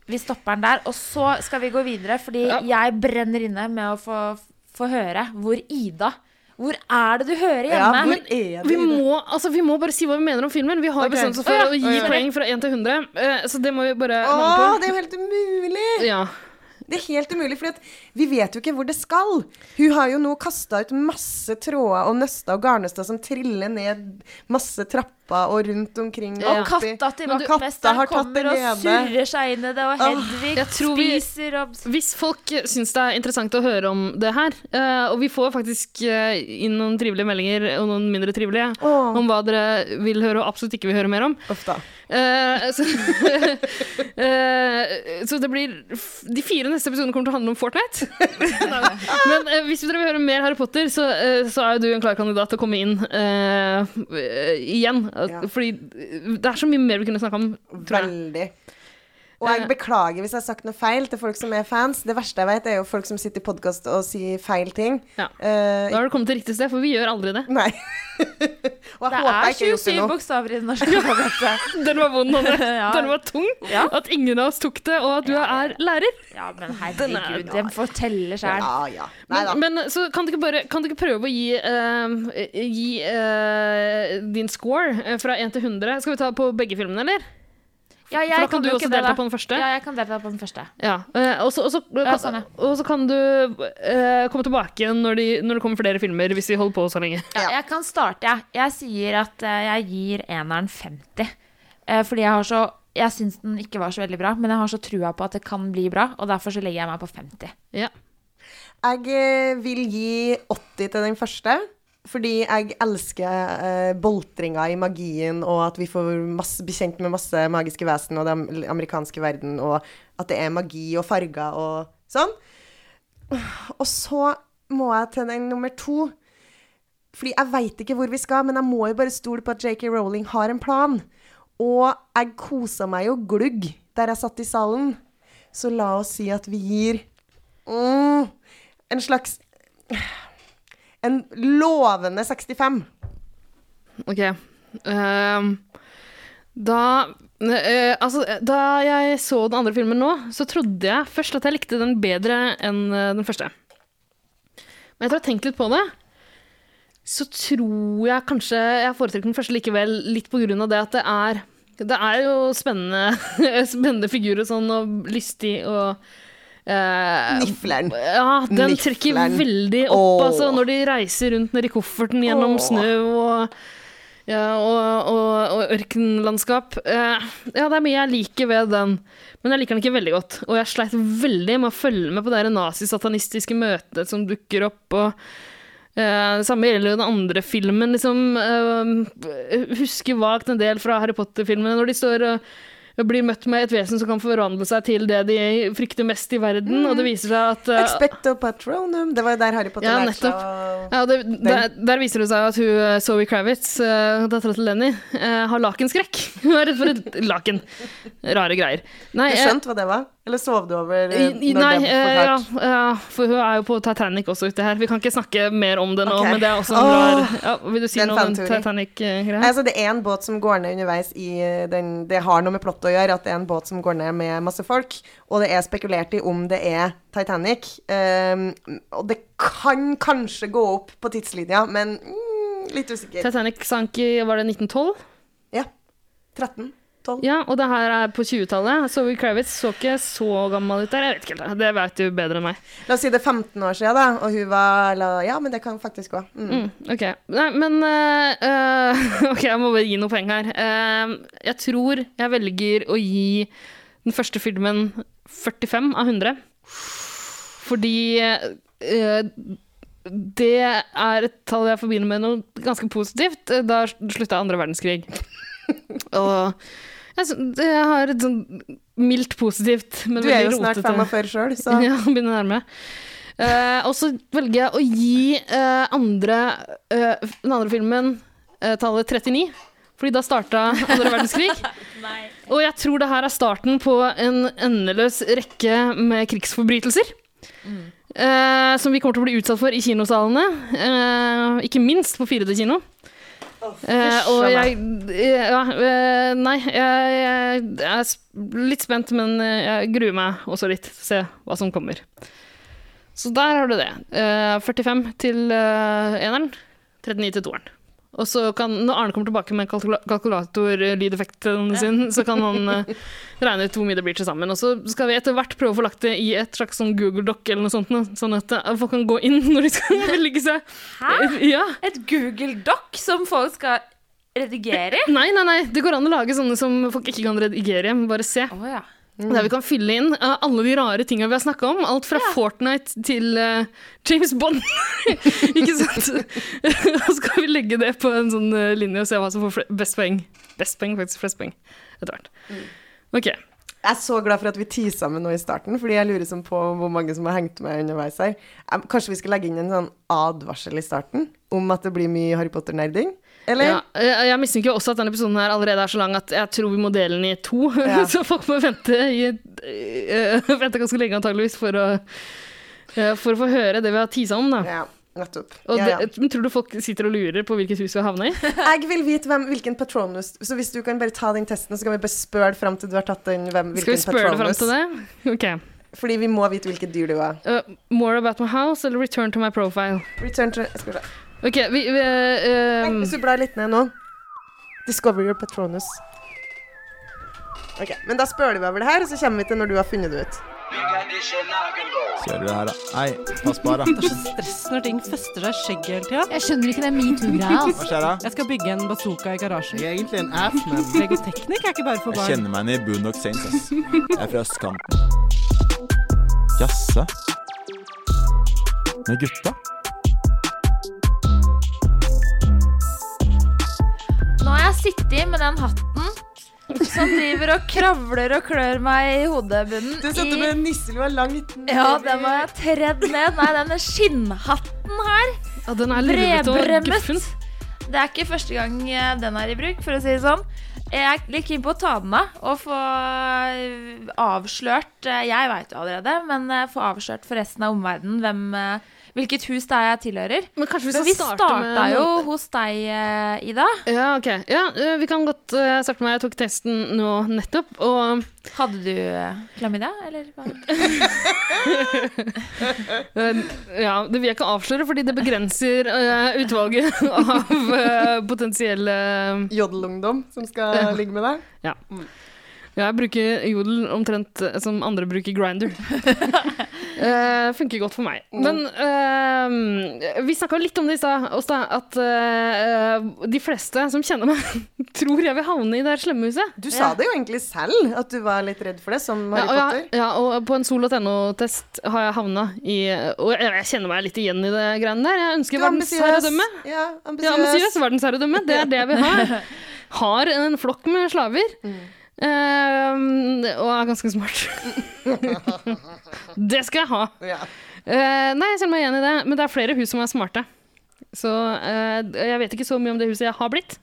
Vi stopper den der. Og så skal vi gå videre, fordi Ja. jeg brenner inne med å få, få høre hvor Ida Hvor er det du hører Ja, hjemme? hvor er det Vi må, altså, vi må bare si hva vi mener om filmen. Vi har okay. bestemt oss for Å, ja. å gi ja. poeng fra 1 til 100, eh, så det må vi bare Å, på. det er jo helt umulig! Ja. Det er helt umulig, for vi vet jo ikke hvor det skal. Hun har jo nå kasta ut masse tråder og nøster og garnnøster som triller ned masse trapper trappa og rundt omkring. Og oppi- katta til vaktmesteren har tatt kommer og surrer seg inn i det, og Hedvig tror vi- og Hvis folk syns det er interessant å høre om det her, uh, og vi får faktisk uh, inn noen trivelige meldinger og noen mindre trivelige oh. om hva dere vil høre og absolutt ikke vil høre mer om, Uff da. Eh, så, så det blir De fire neste episodene kommer til å handle om Fortnite. Men hvis dere vil høre mer Harry Potter, så, så er jo du en klar kandidat til å komme inn igjen. Ja. Fordi det er så mye mer vi kunne snakka om, tror jeg. Og jeg beklager hvis jeg har sagt noe feil til folk som er fans. Det verste jeg vet, er jo folk som sitter i podkast og sier feil ting. Ja. Uh, Da har du kommet til riktig sted, for vi gjør aldri det. nei. og jeg Det håper er jeg ikke har gjort det 27 bokstaver i det norske alfabetet. Den var vond, Anne. Ja. Den var tung. Ja. At ingen av oss tok det, og at du er lærer. Ja, men er- herregud, den forteller sjæl. Ja, ja. Men, men så kan du ikke, bare, kan du ikke prøve å gi, uh, gi uh, din score eh, fra 1 til 100? Skal vi ta på begge filmene, eller? Ja, For da kan du også delta på den første. Ja, jeg kan delta på den første. Ja. eh, og så- kan, Ja, sånn, kan du uh, komme tilbake igjen når, de, når det kommer flere filmer, hvis vi holder på så lenge. Ja, jeg kan starte, jeg. Jeg sier at eh, jeg gir eneren 50. Uh, fordi jeg har så Jeg syns den ikke var så veldig bra, men jeg har så trua på at det kan bli bra, og derfor så legger jeg meg på 50. Ja. Jeg vil gi 80 til den første. Fordi jeg elsker eh, boltringa i magien, og at vi får masse, bli kjent med masse magiske vesen og den amerikanske verden, og at det er magi og farger og sånn. Og så må jeg til den nummer to. Fordi jeg veit ikke hvor vi skal, men jeg må jo bare stole på at JK Rowling har en plan. Og jeg kosa meg jo glugg der jeg satt i salen. Så la oss si at vi gir mm, en slags En lovende 65. OK. Uh, da uh, Altså, da jeg så den andre filmen nå, så trodde jeg først at jeg likte den bedre enn eh, den første. Men etter å ha tenkt litt på det, så tror jeg kanskje jeg foretrekker den første likevel, litt på grunn av det at det er Det er jo spennende, spennende figurer sånn, og lystig og eh, Nifleren. Ja, den trekker Nifleren. veldig opp, oh. altså, når de reiser rundt nedi kofferten gjennom oh. snø og ja, og, og, og ørkenlandskap. Uh, ja, det er mye jeg liker ved den, men jeg liker den ikke veldig godt. Og jeg sleit veldig med å følge med på det nazisatanistiske møtet som dukker opp. og eh, Det samme gjelder jo den andre filmen. liksom, uh, Husker vagt en del fra Harry Potter-filmene når de står og blir møtt med et vesen som kan forvandle seg til det de frykter mest i verden, og det viser seg at uh, Expecto patronum. Det var jo der Harry Potter Ja, lærte seg Ja, det, der, der viser det seg at hun eh, Zoe Kravitz, uh, dattera til Lenny, uh, har lakenskrekk. Hun er redd for et laken. Rare greier. Nei, Du eh, skjønte hva det var? Eller sov du over i, eh, når nei det eh, ja, ja, for hun er jo på Titanic også ute her. Vi kan ikke snakke mer om det nå, okay. men det er også en rar ja, Vil du si noe om den. Titanic-greia? Altså, det er en båt som går ned underveis i eh, den Det har noe med plottet å gjøre, at det er en båt som går ned med masse folk, og det er spekulert i om det er Titanic. Um, og det kan kanskje gå opp på tidslinja, men mm, litt usikker. Titanic sank i Var det 1912? Ja. 13? 12? Ja, og det her er på 20-tallet. Zoe Kravitz så ikke så gammel ut der. Jeg vet ikke helt, det vet du bedre enn meg. La oss si det er 15 år siden, da, og hun var eller, Ja, men det kan faktisk gå. Mm. Mm, ok. Nei, men eh, Ok, jeg må bare gi noe poeng her. Uh, jeg tror jeg velger å gi den første filmen 45 av 100. Fordi eh, det er et tall jeg forbinder med noe ganske positivt. Da slutta andre verdenskrig. Og jeg, jeg har et sånn mildt positivt, men Du er jo veldig snart rotete 45 sjøl, så ja, begynner å nærme. Uh, og så velger jeg å gi uh, andre, uh, den andre filmen eh, tallet 39. Fordi da starta andre verdenskrig. Og jeg tror det her er starten på en endeløs rekke med krigsforbrytelser. Eh, som vi kommer til å bli utsatt for i kinosalene. Eh, ikke minst på 4D-kino. Eh, og jeg ja, eh, Nei, jeg, jeg, jeg er litt spent, men eh, jeg gruer meg også litt se hva som kommer. Så der har du det. Eh, 45 til eh, eneren, 39 til toeren. Og så kan, når Arne kommer tilbake med kalkula kalkulator-lydeffekten sin, så kan han uh, regne ut hvor mye det blir til sammen. Og så skal vi etter hvert prøve å få lagt det i et slags sånn Google Doc eller noe sånt, sånn at eh, folk kan gå inn når de skal velge seg. Hæ? Ja. Et Google Doc som folk skal redigere? Nei, nei, nei. Det går an å lage sånne som folk ikke kan redigere. Bare se. Oh, ja. Der vi kan fylle inn uh, alle de rare tinga vi har snakka om. Alt fra Fortnite til uh, James Bond. ikke sant? Og så skal vi legge det på en sånn uh, linje og se hva som får best poeng. Best poeng, faktisk. Flest poeng. Etter hvert. Ok. Jeg er så glad for at vi tisa med noe i starten, fordi jeg lurer sånn på hvor mange som har hengt med underveis her. Kanskje vi skal legge inn en sånn advarsel i starten om at det blir mye Harry Potter-nerding? Eller? Ja, jeg, jeg mistenker også at denne episoden her allerede er så lang at jeg tror vi må dele den i to. Ja. så folk må vente, i, uh, vente ganske lenge antageligvis for å, uh, for å få høre det vi har tisa om. da. Ja, nettopp. Og Ja, ja. Det, tror du folk sitter og lurer på hvilket hus vi har havna i? Jeg vil vite hvem, hvilken patronus Så hvis du kan bare ta den testen, så kan vi bare spørre fram til du har tatt den. Hvem, Skal vi spørre fram til det? Ok. Fordi vi må vite hvilket dyr du er. Uh, more about my house eller return to my profile? Return to Skal vi se. Ok, vi, vi uh, um, Hvis du blar litt ned nå. Discover your patronus. Ok, Men da spør vi over det her, og så kommer vi til når du har funnet det ut. Ser du det her, da? Nei, pass på her, da. Det er så stress når ting fester seg i skjegget hele tida. Jeg skjønner ikke den metoo-greia. Hva Altså. skjer da? Jeg skal bygge en bazooka i garasjen. Jeg er egentlig en ass, men Legoteknikk er ikke bare for jeg kjenner meg igjen i Boondock Saints, ass. Jeg er fra østkanten. Jaså? Med gutta? Sittet med den hatten som driver og kravler og klør meg i hodebunnen. Du satte i- med nisselua langt ned Ja, den har jeg tredd ned. Nei, denne skinnhatten her. ja, Den er Bredbremmet. Det er ikke første gang eh, den er i bruk, for å si det sånn. Jeg er litt keen på å ta den av og få eh, avslørt eh, Jeg veit jo allerede, men få avslørt for resten av omverdenen hvem Hvilket hus det er jeg tilhører. Men kanskje vi Men skal vi starte med starta jo hos deg, eh, Ida. Ja, ok. Ja, eh, vi kan godt eh, starte med Jeg tok testen nå nettopp, og Hadde du klamydia, eller hva? Ja, det vil jeg ikke avsløre, fordi det begrenser utvalget av potensielle Jodelungdom som skal ligge med deg. Jeg bruker jodel omtrent eh, som andre bruker grinder. uh, funker godt for meg. Men uh, vi snakka litt om det i stad, Åsta, at uh, de fleste som kjenner meg, tror jeg vil havne i det her slemmehuset. Du sa det jo egentlig selv, at du var litt redd for det, som Harry ja, Potter. Ja, ja, og på en sol.no-test har jeg havna i Og jeg, kjenner meg litt igjen i det greiene der. Jeg ønsker er verdensherredømme. Ja, Ja, ambisiøs. ambisiøs verdensherredømme. Det er det jeg vil ha. Har en flokk med slaver. Mm. Eh, og er ganske smart. det skal jeg ha. Ja. Eh, nei, jeg kjenner meg igjen i det, men det er flere hus som er smarte. Så uh, jeg vet ikke så mye om det huset jeg har blitt.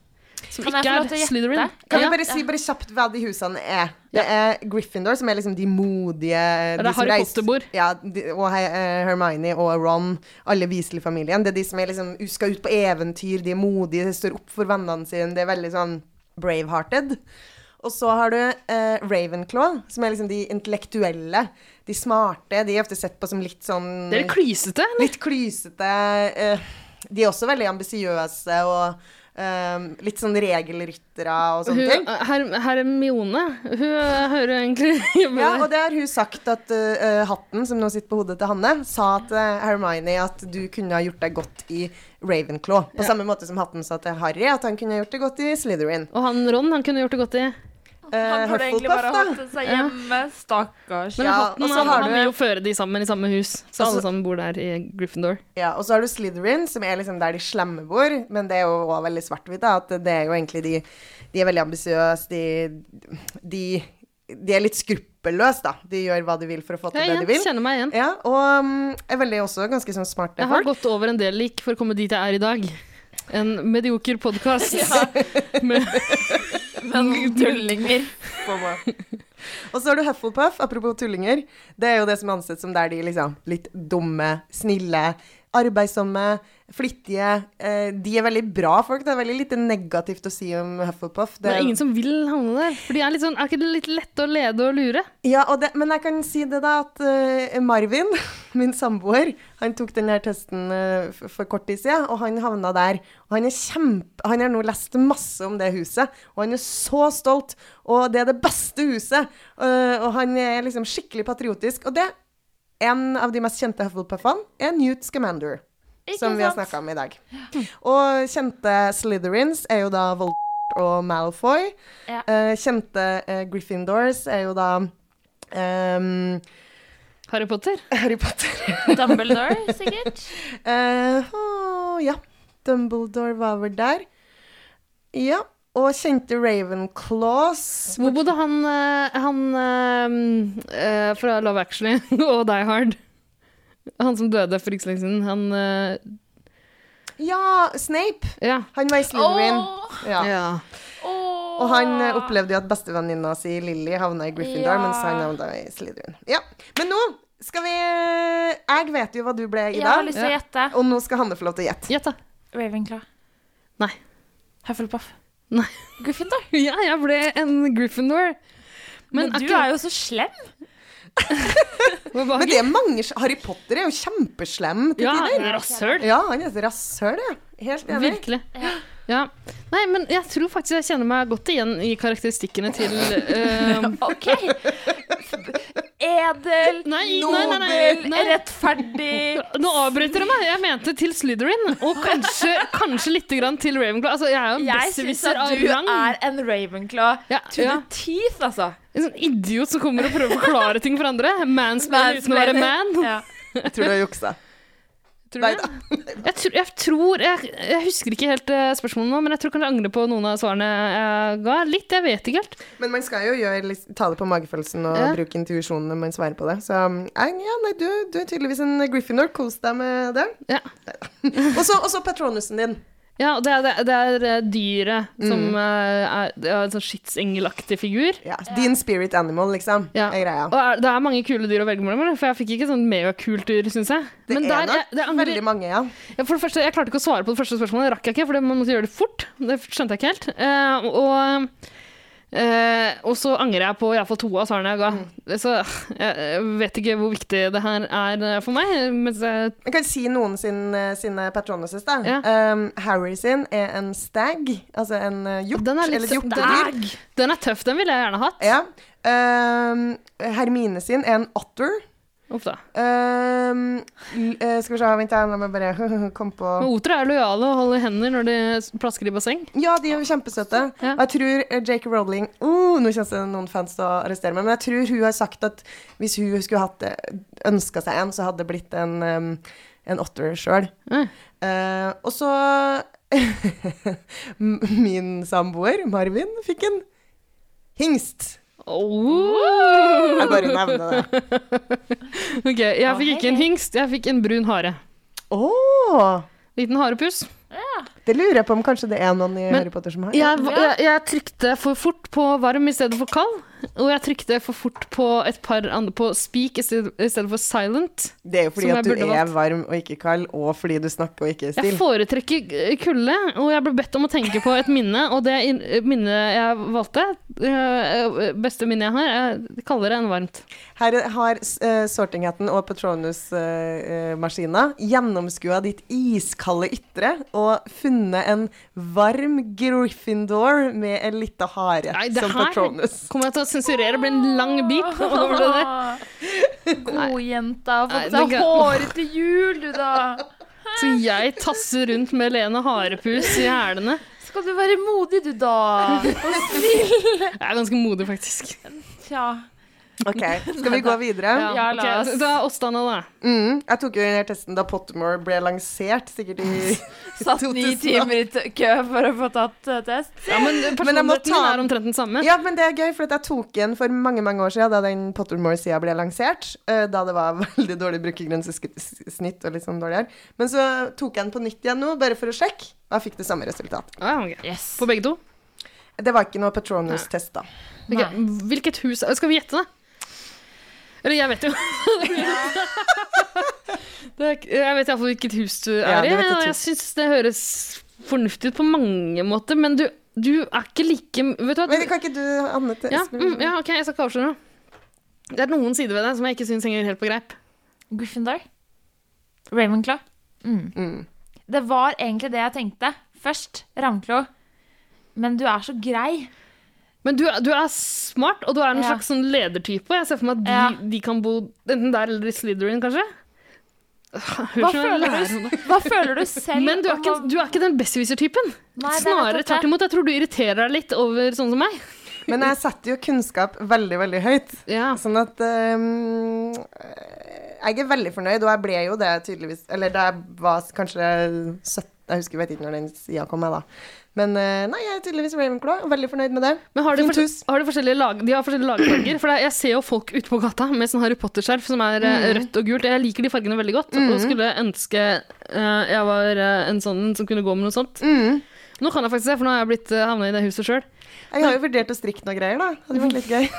Som Kan ikke er? Slytherin. Kan Ja. vi bare si bare kjapt hva de husene er? Det er Gryffindor, som er liksom de modige Det er Harry Potter-bord. Ja, de, og eh, Hermione og Ron, alle Weasley-familien. Det er de som er liksom, skal ut på eventyr, de er modige, de står opp for vennene sine. Det er veldig sånn brave-hearted. Og så har du eh, Ravenclaw, som er liksom de intellektuelle, de smarte. De er ofte sett på som litt sånn Dere klysete, eller? Litt klysete. eh, de er også veldig ambisiøse og eh, litt sånn regelryttere og sånne ting. Her, Hermione, hun hører egentlig Ja, og det har hun sagt at uh, hatten, som nå sitter på hodet til Hanne, sa til Hermione at du kunne ha gjort deg godt i Ravenclaw. På samme måte som hatten sa til Harry at han kunne ha gjort det godt i Slytherin. Og han Ron han kunne gjort det godt i. Eh, Han burde egentlig bare holdt seg hjemme. Stakkars. Men Ja, hatten og så han, har han vil jo føre de sammen i samme hus. Så også, alle sammen bor der i Gryffindor. Ja, og så har du Slytherin, som er liksom der de slemme bor, men det er jo også veldig svart-hvitt, at det er jo egentlig de De er veldig ambisiøse, de, de De er litt skruppelløse, da. De gjør hva de vil for å få til Ja, det de vil. kjenner meg igjen. Ja, og um, er veldig også ganske sånn smarte Jeg har folk. gått over en del lik for å komme dit jeg er i dag. En medioker podkast. med Men tullinger. Og så har du Hufflepuff, apropos tullinger. Det er jo det som er ansett som der de liksom litt dumme, snille, arbeidsomme, flittige. Eh, de er veldig bra folk. Det er veldig lite negativt å si om Hufflepuff. Det er ingen som vil havne der. For de er litt sånn, er ikke det litt lett å lede og lure? Ja, og det, men jeg kan si det da at uh, Marvin, min samboer, han tok den her testen uh, for, for kort tid siden, og han havna der. Og han er kjempe... Han har nå lest masse om det huset, og han er så stolt. Og det er det beste huset. Uh, og han er liksom skikkelig patriotisk. Og det, en av de mest kjente Hufflepuffene, er Newt Scamander. Ikke som vi har sant? snakka om i dag. Og kjente Slytherins er jo da Voldemort og Malfoy. Ja. Eh, kjente eh, Gryffindors er jo da um, Harry Potter. Harry Potter. Dumbledore, sikkert. Eh, å, ja. Dumbledore var vel der. Ja. Og kjente Ravenclaws. Hvor bodde han, eh, han eh, fra Love Actually og Die Hard? Han som døde for ikke så lenge siden. Han uh... Ja, Snape. Ja. Han var i Slytherin. Oh. Ja. ja. Oh. Og han opplevde jo at bestevenninna si Lilly havna i Gryffindor, Ja. mens han havna i Slytherin. Ja. Men nå skal vi Jeg vet jo hva du ble, Jeg har Ida. lyst til å gjette. Og nå skal Hanne få lov til å gjette. Gjett. Ravenclaw. Nei. Hufflepuff. Nei. Gryffindor. Ja, jeg ble en Gryffindor. Men, du ikke- er jo så slem. Men det er mange Harry Potter er jo kjempeslem til Ja, tider. rasshøl. Ja, han er rasshøl, ja. Helt enig. Virkelig. Ja. Nei, men jeg tror faktisk jeg kjenner meg godt igjen i karakteristikkene til uh, OK. Edel, Nei, nobel, nei, nei, rettferdig. Nå avbryter du meg. Jeg mente til Slytherin, og kanskje, kanskje litt grann til Ravenclaw. Altså, jeg er jo en Jeg syns at du er en Ravenclaw Ja, to ja. the teeth, altså. En sånn idiot som kommer og prøver å forklare ting for andre. Mansplainer uten å være man. Ja. Jeg tror du har juksa. Tror Nei du da. Jeg, tr jeg tror jeg, jeg husker ikke helt eh, spørsmålet nå, men jeg tror kanskje jeg angrer på noen av svarene jeg ga. Litt, jeg vet ikke helt. Men man skal jo gjøre, ta det på magefølelsen og Ja. bruke intuisjonen når man svarer på det. Så eh, ja, nei, du, du er tydeligvis en Gryffindor. Kos deg med det. Ja. Og så patronusen din. Ja, det er, det, det er eh, dyret som Mm. eh, er, er en sånn skytsengelaktig figur. Ja, Din spirit animal, liksom, Ja. er greia. Og er, det er mange kule dyr å velge mellom, for jeg fikk ikke sånn megakult dyr, syns jeg. Det Men er nok veldig mange, ja. ja, For det første, jeg klarte ikke å svare på det første spørsmålet, det rakk jeg ikke, for man måtte gjøre det fort. Det skjønte jeg ikke helt. Uh, og, eh, og så angrer jeg på iallfall to av svarene jeg ga. Mm. Så jeg, vet ikke hvor viktig det her er eh, for meg. Mens jeg, Jeg kan si noen sin, sine patronuses, da. Ja. Um, Harry sin er en stag, altså en uh, hjort. er eller et hjortedyr. den er tøff, den ville jeg gjerne hatt. Ja. Um, Hermine sin er en otter. Uff da. Um, eh, skal vi se, vent, da, la meg bare komme på Men Otere er lojale og holder hender når de plasker i basseng. Ja, de er jo kjempesøte. Ja. Og jeg tror Jake Rowling uh, Nå kjennes det noen fans til å arrestere meg, men jeg tror hun har sagt at hvis hun skulle hatt det, ønska seg en, så hadde det blitt en, um, en otter sjøl. Mm. og så Min samboer, Marvin, fikk en hingst. Oh. Jeg bare nevner det. Ok, jeg fikk ikke en hingst, jeg fikk en brun hare. Oh. Liten harepuss. Det lurer jeg på om kanskje det er noen i Men Harry Potter som har. Jeg, jeg, jeg trykte for fort på varm i stedet for kald. Og jeg trykte for fort på et par andre på speak i stedet, i stedet for silent. Det er jo fordi at du er valgt. varm og ikke kald, og fordi du snakker og ikke er Jeg foretrekker eh, kulde, og jeg ble bedt om å tenke på et minne, og det minnet jeg valgte, eh, beste minnet jeg har, er kaldere enn varmt. Her har uh, sortinghatten og Patronus-maskina gjennomskua ditt iskalde ytre og funnet en varm Gryffindor med en lita hare Nei, som Patronus. kommer jeg til å sensurere, det blir en lang der. Godjenta har Nei, fått det seg kan- hårete jul, du da. Så jeg tasser rundt med Lene Harepus i hælene. Skal du være modig, du da? Og snill. Jeg er ganske modig, faktisk. Tja. Ok, skal vi gå videre? Ja, la oss. Da er Åstana, da. Mm, jeg tok jo denne testen da Pottermore ble lansert, sikkert i Satt ni timer i kø for å få tatt eh, test. Ja, men Men jeg må personligheten er omtrent den samme. Ja, men det er gøy, for at jeg tok den for mange mange år siden, da den Pottermore-sida ble lansert. eh, Da det var veldig dårlig brukergrensesnitt og litt sånn dårligere. Men så tok jeg den på nytt igjen nå, bare for å sjekke, og jeg fikk det samme resultat. Ah, okay. Yes. På begge to? Det var ikke noe Patronus-test, da. Okay. Hvilket hus Skal vi gjette, da? Eller jeg vet jo. det er, jeg vet iallfall hvilket hus du Ja, er i. du og jeg syns det høres fornuftig ut på mange måter, men du, du er ikke like Vet du hva? Men det kan ikke du, Anne til- ja, mm, ja, ok, jeg skal ikke avsløre noe. Det er noen sider ved deg som jeg ikke syns henger helt på greip. Gryffindor. Ravenclaw. Mm. Mm. Det var egentlig det jeg tenkte. Først Ravnklo. Men du er så grei. Men du, du er smart, og du er en Ja. slags sånn ledertype. Jeg ser for meg at de, Ja. de kan bo enten der eller i Slytherin, kanskje. Hva føler du? Hva føler du selv? Men du er ikke, du er ikke den besserwisser-typen. Er Snarere tvert imot. Jeg tror du irriterer deg litt over sånne som meg. Men jeg setter jo kunnskap veldig, veldig høyt. Ja. Sånn at um, Jeg er veldig fornøyd, og jeg ble jo det tydeligvis Eller da jeg var kanskje 17 Jeg husker, vet ikke når den sida kom, jeg, da. Men eh, nei, jeg er tydeligvis Ravenclaw. Veldig fornøyd med det. Men har de, for, har de forskjellige lag, de har forskjellige lagfarger? For jeg ser jo folk ute på gata med sånn Harry Potter-skjerf som er mm. rødt og gult. Jeg liker de fargene veldig godt, og skulle ønske eh, jeg var eh, en sånn som kunne gå med noe sånt. Mm. Nå kan jeg faktisk det, for nå har jeg blitt havna i det huset sjøl. Jeg har jo vurdert å strikke noe greier, da. Hadde vært litt gøy.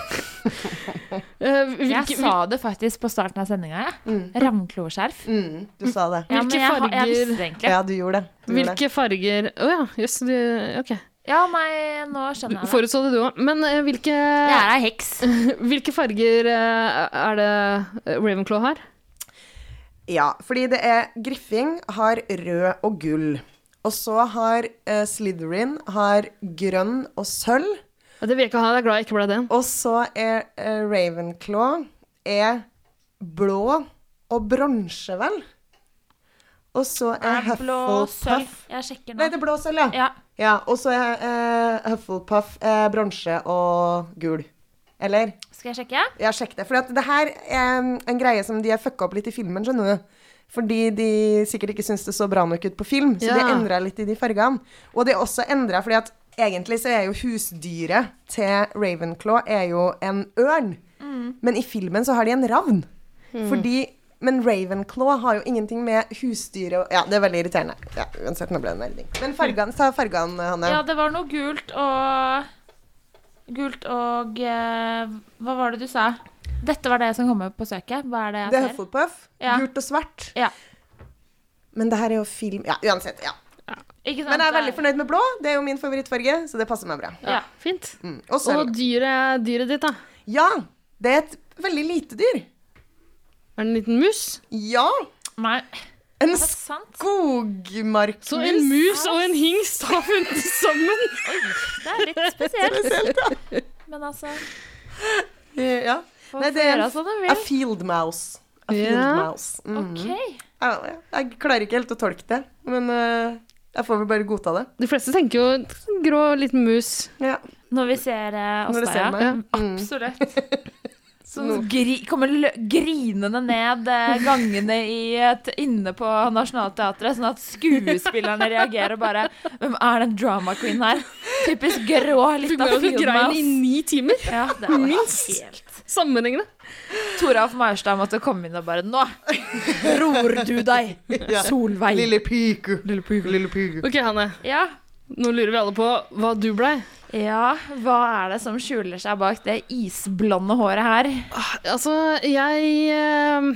Jeg sa det faktisk på starten av sendinga, jeg. Mm. Ravnkloskjerf. Mm, du sa det. Ja, men Hvilke jeg, jeg visste det egentlig. Ja, du gjorde det. Du gjorde det. Hvilke farger Å ja, jøss. Yes, ok. Ja, nei, nå skjønner jeg det. Forutså det du òg. Men uh, hvilke, Jeg er ei heks. hvilke farger uh, er det eh, Ravenclaw har? Ja, fordi det er Griffing har rød og gull. Og så har uh, Slytherin har grønn og sølv. Ja, det vil jeg ikke ha. Jeg er glad jeg ikke ble det. Og så er uh, Ravenclaw er blå og bronse, vel? Og så er Er blå sølv. Hufflepuff Jeg sjekker Nei, det er blå sølv, ja. Ja. ja og så er uh, Hufflepuff uh, bronse og gul. Eller? Skal jeg sjekke? Ja, sjekk det. For det her er en, en greie som de har fucka opp litt i filmen, skjønner du. Fordi de sikkert ikke syntes det så bra nok ut på film, så de Ja. har endra litt i de fargene. Og det er også endra fordi at egentlig så er jo husdyret til Ravenclaw er jo en ørn. Men i filmen så har de en ravn. Fordi Men Ravenclaw har jo ingenting med husdyret Ja, det er veldig irriterende. Ja, uansett, nå ble det melding Men fargene, ta fargene, Hanne. Ja, det var noe gult og Gult og eh, Hva var det du sa? Dette var det som kom opp på søket. Hva er det jeg det er ser? Hufflepuff. Ja. Gult og svart. Ja. Men det her er jo film Ja, uansett. ja. Ikke sant? Men jeg er veldig fornøyd med blå. Det er jo min favorittfarge, så det passer meg bra. Ja. Fint. Mm. Og. Og dyret, dyret ditt, da? Ja, det er et veldig lite dyr. Er det en liten mus? Ja, Nei, en skogmarkmus. Så en mus og en hingst har funnet sammen! Det er litt spesielt. Men altså Ja. Nei, det er en, som a field mouse. A field Ja. mouse. Mm. Okay. Ja, ja. Jeg klarer ikke helt å tolke det, men uh, jeg får vel bare godta det. De fleste tenker jo grå liten mus. Ja. Når vi ser uh, oss der, ja. Mm. Absolutt. Så gri kommer lø grinende ned eh, gangene i et, inne på Nationaltheatret, sånn at skuespillerne reagerer bare Hvem er den drama queen her? Typisk grå, Fikk av med oss field grein i ni timer. Ja, det var Minst. helt Sammenhengende. Toralf Maurstad måtte komme inn og bare Nå ror du deg, Solveig. Lille piku. Lille piku. Lille piku. Ok, Hanne. Ja. Nå lurer vi alle på hva du blei. ja, hva er det som skjuler seg bak det isblonde håret her? Altså, jeg eh,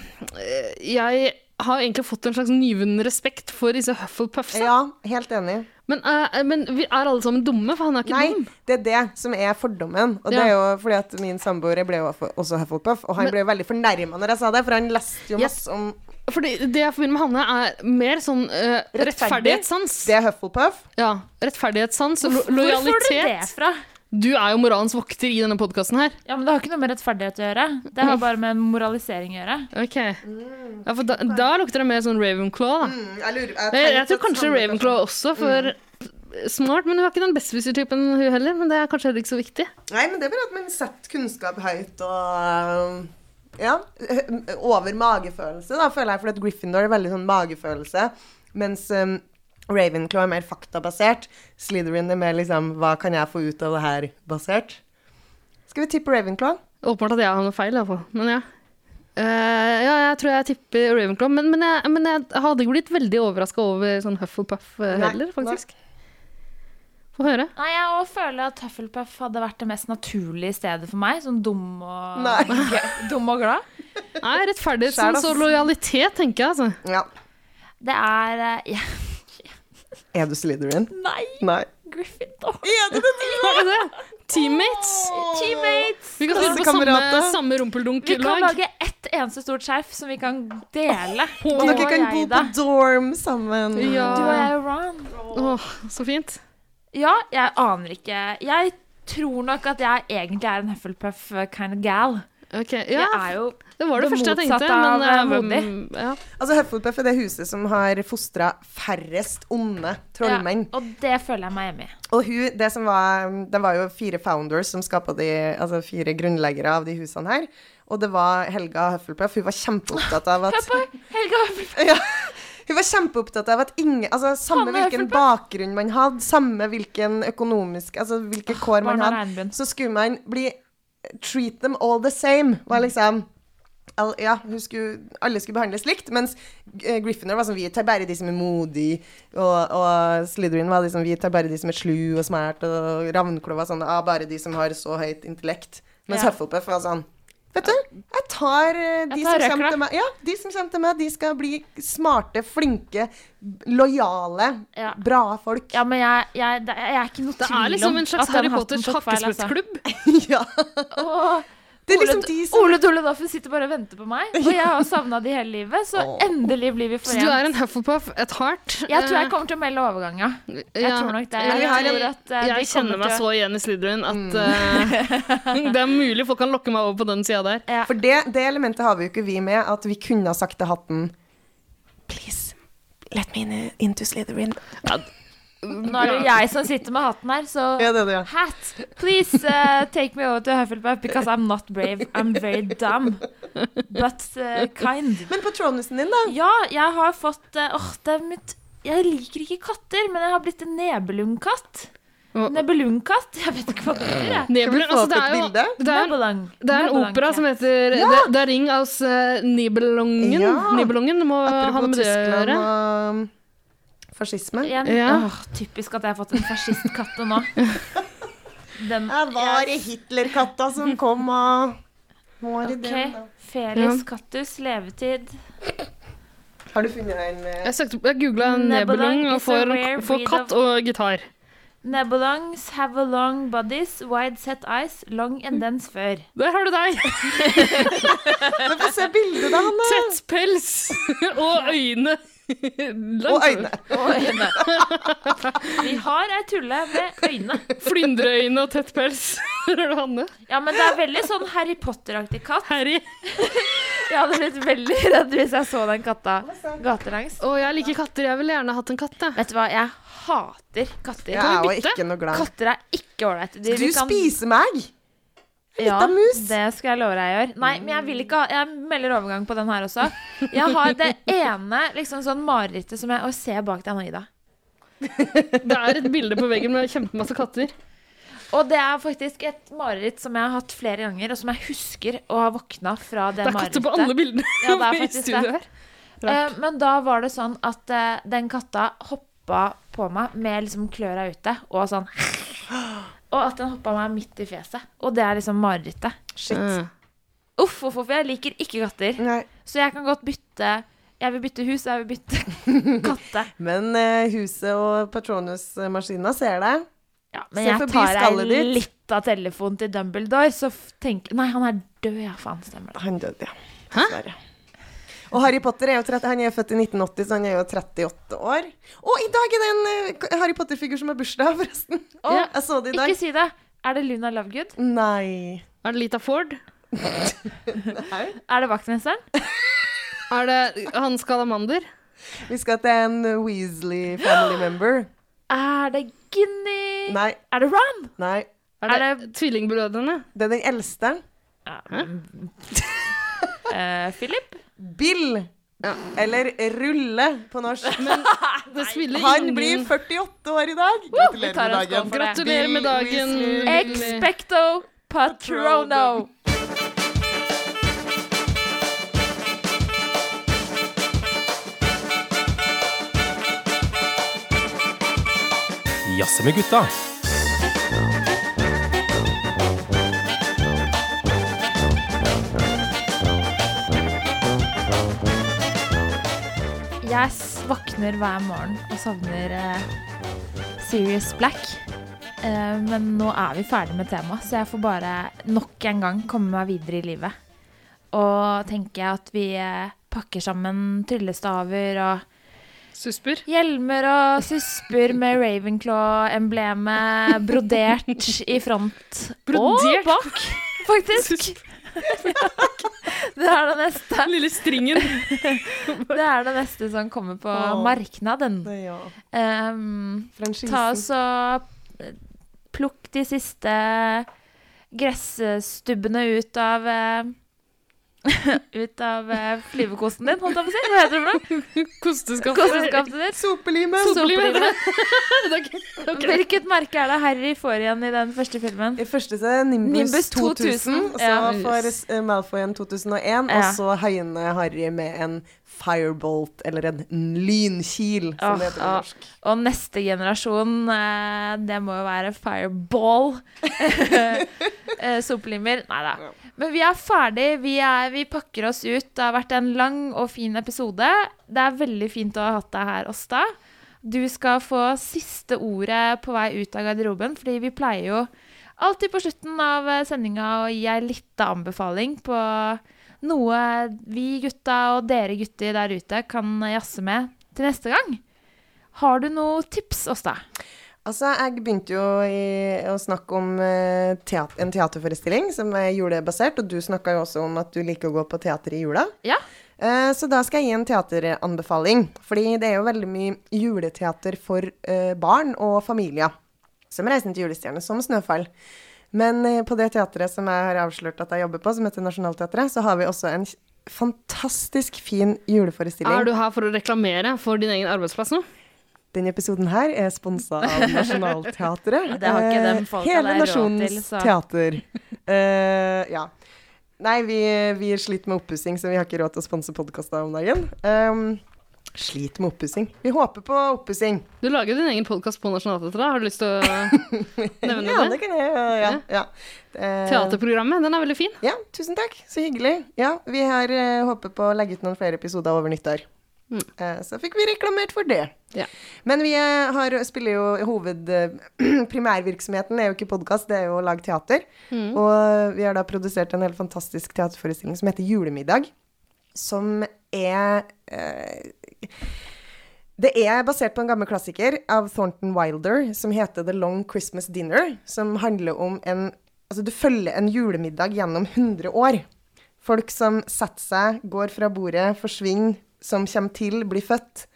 Jeg har egentlig fått en slags nyvunnen respekt for disse Hufflepuffs. Ja, helt enig. Men, uh, men vi er alle sammen dumme, for han er ikke Nei, dum. det er det som er fordommen. Og det er jo fordi at min samboer ble jo også Hufflepuff, og han Men- ble jo veldig fornærma når jeg sa det, for han leste jo Ja. masse om Fordi det jeg forbinder med Hanne, er mer sånn uh, rettferdighetssans. Det er Hufflepuff. Ja, rettferdighetssans og lo Hvor får du det lojalitet. fra? Du er jo moralens vokter i denne podkasten her. Ja, men Det har ikke noe med rettferdighet å gjøre. Det har bare med moralisering å gjøre. Ok. Ja, for da, da lukter det mer sånn Ravenclaw, da. Mm, jeg lurer, Jeg, jeg tror kanskje Ravenclaw også, for smart, men hun har ikke den besserwisser-typen, hun heller. Men det er kanskje heller ikke så viktig. Nei, men det er bare at man setter kunnskap høyt og Ja. Over magefølelse, da, føler jeg. For at Gryffindor er veldig sånn magefølelse. Mens um, Ravenclaw er mer faktabasert. Slytherin er mer liksom Hva kan jeg få ut av det her basert? Skal vi tippe Ravenclaw? Åpenbart at jeg har noe feil, iallfall. Men ja. Uh, ja, jeg tror jeg tipper Ravenclaw. Men, men, jeg, men jeg hadde ikke blitt veldig overraska over sånn Hufflepuff Nei, heller, faktisk. Få høre. Nei, Jeg føler at Hufflepuff hadde vært det mest naturlige stedet for meg. Sånn dum og, Nei. dum og glad. Nei, rettferdighet ass. og lojalitet, tenker jeg, altså. Ja. Det er eh, ja, Er du Slytherin? Nei, Nei. Gryffindor. Er du det? Hva er det? Teammates. Teammates. Vi kan spille på samme, samme Vi kan lage ett eneste stort skjerf som vi kan dele. Du Og dere kan bo på dorm sammen. Ja. Du og jeg og Ron. Åh, så fint. Ja, jeg aner ikke. Jeg tror nok at jeg egentlig er en Hufflepuff kind of gal. Ok, Jeg ja, er jo det var det, det første jeg tenkte. motsatte av, Men, eh, eh, modig. ja. Altså, Hufflepuff er det huset som har fostra færrest onde trollmenn. Ja, og det føler jeg meg hjemme i. Og hun, det som var Det var jo fire founders som skapa de Altså fire grunnleggere av de husene her. Og det var Helga Hufflepuff. Hun var kjempeopptatt av at Helga ja, Hun var kjempeopptatt av at ingen Altså samme hvilken bakgrunn man hadde, samme hvilken økonomisk Altså hvilke kår man hadde, så skulle man bli Treat them all the same, var liksom Ja, skulle, alle skulle behandles likt, mens eh, Gryffindor var sånn Vi tar bare de som er modige, og, og Slytherin var liksom Vi tar bare de som er slu og smart, og Ravnklo var sånn ah, Bare de som har så høyt intellekt. Mens Ja. Hufflepuff var sånn Vet du, jeg tar eh, de Jeg som tar som til meg Ja, de som kommer til meg, de skal bli smarte, flinke, lojale, Ja. bra folk. Ja, men jeg, jeg, jeg er ikke noe Det tvil er liksom om en slags at Harry Potters feil, altså. ja. Det er liksom Ole, de som Ole Dole Doffen sitter bare og venter på meg, og jeg har savna de hele livet, så endelig blir vi forent. Så du er en Hufflepuff, et heart. Jeg tror jeg kommer til å melde overgang, ja. Jeg Ja. tror nok det. Jeg, vi Jeg eh, de Jeg kjenner meg til så igjen i Slytherin at uh, det er mulig folk kan lokke meg over på den sida der. Ja. For det, det elementet har vi jo ikke vi med, at vi kunne ha sagt til hatten Please, let me in, into Slytherin. Nå er det jo jeg som sitter med hatten her, så Ja, det er det, ja. Hat, please uh, take me over to Hufflepuff because I'm not brave. I'm very dumb. But uh, kind. Men patronusen din, da? Ja, jeg har fått uh, Åh, det er mitt Jeg liker ikke katter, men jeg har blitt en nebelungkatt. Nebelungkatt? Jeg vet ikke hva det Nebelen, få altså, det er jo bilde? det er, Nebelung. det er en opera ja. som heter Ja. det, det er Ring aus uh, Nibelungen. Ja. Nibelungen må ha med det å gjøre. Og um, fascisme. Igjen, Ja. åh, typisk at jeg har fått en fascistkatte nå. Den, det var i Hitlerkatta som kom og var i okay. den, da. Felis Kattus, levetid. Har du funnet en eh, Jeg, søkte, jeg googla Nebelong og is a får, rare får breed katt of- og gitar. Nebelongs have a long bodies, wide set eyes, long and dense fur. Der har du deg! Men Få se bildet, da, Hanne! Tett pels og øyne. Og øyne. Og øyne. Vi har ei tulle med øyne. Flyndreøyne og tett pels. Hanne. Ja, men det er veldig sånn Harry Potter-aktig katt. Harry. Jeg hadde blitt veldig redd hvis jeg så den katta gatelangs. Å, jeg liker katter. Jeg ville gjerne hatt en katt, jeg. Vet du hva, jeg hater katter. Jeg er jo ikke noe glad. Katter er ikke ålreit. De- Du kan- spiser meg! Ja, lita mus. det skal jeg love deg jeg gjør. Nei, men jeg vil ikke ha Jeg melder overgang på den her også. Jeg har det ene liksom sånn marerittet som jeg Å, se bak deg nå, Ida. Det er et bilde på veggen med kjempemasse katter. Og det er faktisk et mareritt som jeg har hatt flere ganger, og som jeg husker å ha våkna fra det, marerittet. Det er katter på alle bildene Ja, det er i studio her. Eh, men da var det sånn at uh, den katta hoppa på meg med liksom kløra ute, og sånn Og at den hoppa meg midt i fjeset. Og det er liksom marerittet. Shit. Mm. Uff, uff, uff. Jeg liker ikke katter. Nei. Så jeg kan godt bytte Jeg vil bytte hus, jeg vil bytte katte. Men eh, huset og Patronus-maskina ser deg. Ja, Se men jeg tar ei litt av telefonen til Dumbledore, så tenker Nei, han er død, ja. Faen, stemmer det. Han døde, ja. Hæ? Dessverre. Og Harry Potter er jo 30, han er født i 1980, så han er jo 38 år. Og i dag er det en eh, Harry Potter-figur som har bursdag, forresten. Å, Jeg så det i dag. Ikke si det. Er det Luna Lovegood? Nei. Er det Lita Ford? Nei. Er det vaktmesteren? Er det han Skalamander? Vi skal til en Weasley family member. Er det Ginny? Nei. Er det Ron? Nei. Er det, det tvillingbrødrene? Det er den eldste. Ja. Uh, Philip? Bill. Eller Rulle på norsk. Det spiller Han blir 48 år i dag. Gratulerer med dagen. Gratulerer med dagen. Expecto Patrono. Jazze med gutta. Jeg våkner hver morgen og savner eh, Serious Black. Eh, men nå er vi ferdig med temaet, så jeg får bare nok en gang komme meg videre i livet. Og tenker jeg at vi eh, pakker sammen tryllestaver og Susper. hjelmer og susper med Ravenclaw-emblemet brodert i front og bak, faktisk. Det er det neste. Lille stringen. Det er det neste som kommer på Åh. marknaden. Ja. Um, ta oss og så plukk de siste gressstubbene ut av eh, Ut av eh, flyvekosten din, holdt jeg på å si. Hva heter det for noe? Kosteskaftet. Kosteskapet ditt. Sopelimet! Sopelimet. Hvilket merke er det Harry får igjen i den første filmen? I første så er det Nimbus, Nimbus 2000, 2000, og så ja. får eh, Malfoy en 2001, Ja. og så høyner Harry med en firebolt, eller en lynkil, som det heter på norsk. Og neste generasjon, eh, det må jo være Fireball. Sopelimer. Nei da. Men vi er ferdig. Vi, er, vi pakker oss ut. Det har vært en lang og fin episode. Det er veldig fint å ha hatt deg her, Åsta. Du skal få siste ordet på vei ut av garderoben, fordi vi pleier jo alltid på slutten av eh, sendinga å gi ei lita anbefaling på noe vi gutta og dere gutter der ute kan jazze med til neste gang. Har du noe tips, Åsta? Altså, jeg begynte jo i, å snakke om eh, teat en teaterforestilling som er julebasert, og du snakka jo også om at du liker å gå på teater i jula. Ja. Eh, så da skal jeg gi en teateranbefaling. Fordi det er jo veldig mye juleteater for eh, barn og familier. Som 'Reisen til julestjerne', som 'Snøfall'. Men eh, på det teatret som jeg har avslørt at jeg jobber på, som heter Nationaltheatret, så har vi også en fantastisk fin juleforestilling. Er du her for å reklamere for din egen arbeidsplass nå? Denne episoden her er sponsa av Nationaltheatret. Det har ikke Eh, dem folka Hele der råd nasjonens til, teater. Uh, ja. Nei, vi, vi sliter med oppussing, så vi har ikke råd til å sponse podkaster om dagen. Um, sliter med oppussing. Vi håper på oppussing. Du lager din egen podkast på Nationaltheatret. Har du lyst til å nevne det? Ja, det? kan jeg. Ja, ja, ja. Eh, Teaterprogrammet, den er veldig fin. Ja, tusen takk. Så hyggelig. Ja, vi har uh, håpet på å legge ut noen flere episoder over nyttår. Mm. Eh, så fikk vi reklamert for det. Ja. Men vi eh, har, spiller jo hoved... eh, primærvirksomheten er jo ikke podkast, det er jo å lage teater. Mm. Og vi har da produsert en helt fantastisk teaterforestilling som heter Julemiddag. Som er eh, Det er basert på en gammel klassiker av Thornton Wilder som heter The Long Christmas Dinner. Som handler om en Altså, du følger en julemiddag gjennom 100 år. Folk som setter seg, går fra bordet, forsvinner, som kommer til, blir født.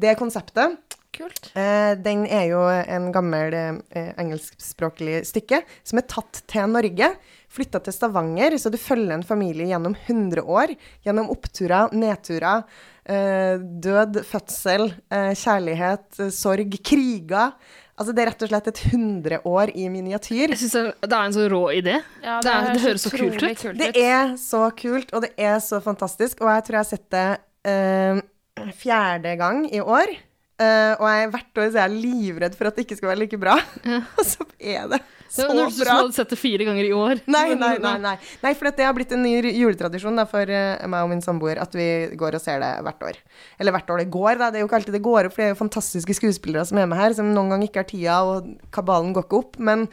Det er konseptet. Kult. Eh, den er jo en gammel eh, engelskspråklig stykke som er tatt til Norge. Flytta til Stavanger, så du følger en familie gjennom 100 år. Gjennom oppturer, nedturer, eh, død, fødsel, eh, kjærlighet, eh, sorg, kriger. Altså det er rett og slett et 100 år i miniatyr. Jeg synes det det er en så rå idé. Ja, Det er- det høres så kult utrolig ut. Det er så kult, og det er så fantastisk. Og jeg tror jeg har sett det fjerde gang i år. Uh, og jeg, hvert år så er jeg livredd for at det ikke skal være like bra. og så er det så Det var Når du bra. hadde sett det fire ganger i år. Nei, nei, nei. Nei, nei for det har blitt en ny juletradisjon da, for eh, meg og min samboer at vi går og ser det hvert år. Eller hvert år det går, da. Det er jo ikke alltid det går opp, for det er jo fantastiske skuespillere som er med her, som noen ganger ikke har tida, og kabalen går ikke opp. Men,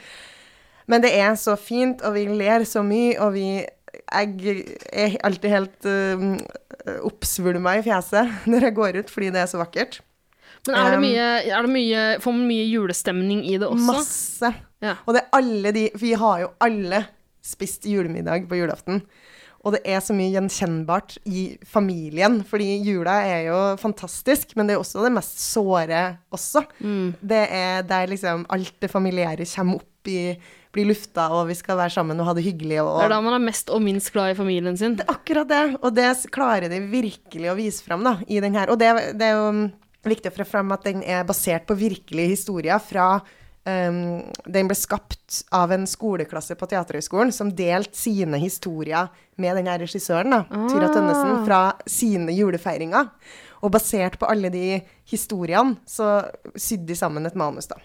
men det er så fint, og vi ler så mye, og vi Jeg er alltid helt uh, oppsvulma i fjeset når jeg går ut, fordi det er så vakkert. Men er det Um, mye, er det mye, får man mye julestemning i det også? Masse. Ja. Og det er alle de Vi har jo alle spist julemiddag på julaften. Og det er så mye gjenkjennbart i familien, fordi jula er jo fantastisk, men det er også det mest såre også. Mm. Det er der liksom alt det familiære kommer opp i, blir lufta, og vi skal være sammen og ha det hyggelig. Og, Det er da man er mest og minst glad i familien sin. det er akkurat det, og det klarer de virkelig å vise fram da, i den her. Og det, det er jo mm, viktig å få fram at den er basert på virkelige historier fra um, Den ble skapt av en skoleklasse på Teaterhøgskolen som delte sine historier med den her regissøren, da, Tyra Tønnesen, fra sine julefeiringer. Og basert på alle de historiene, så sydde de sammen et manus, da.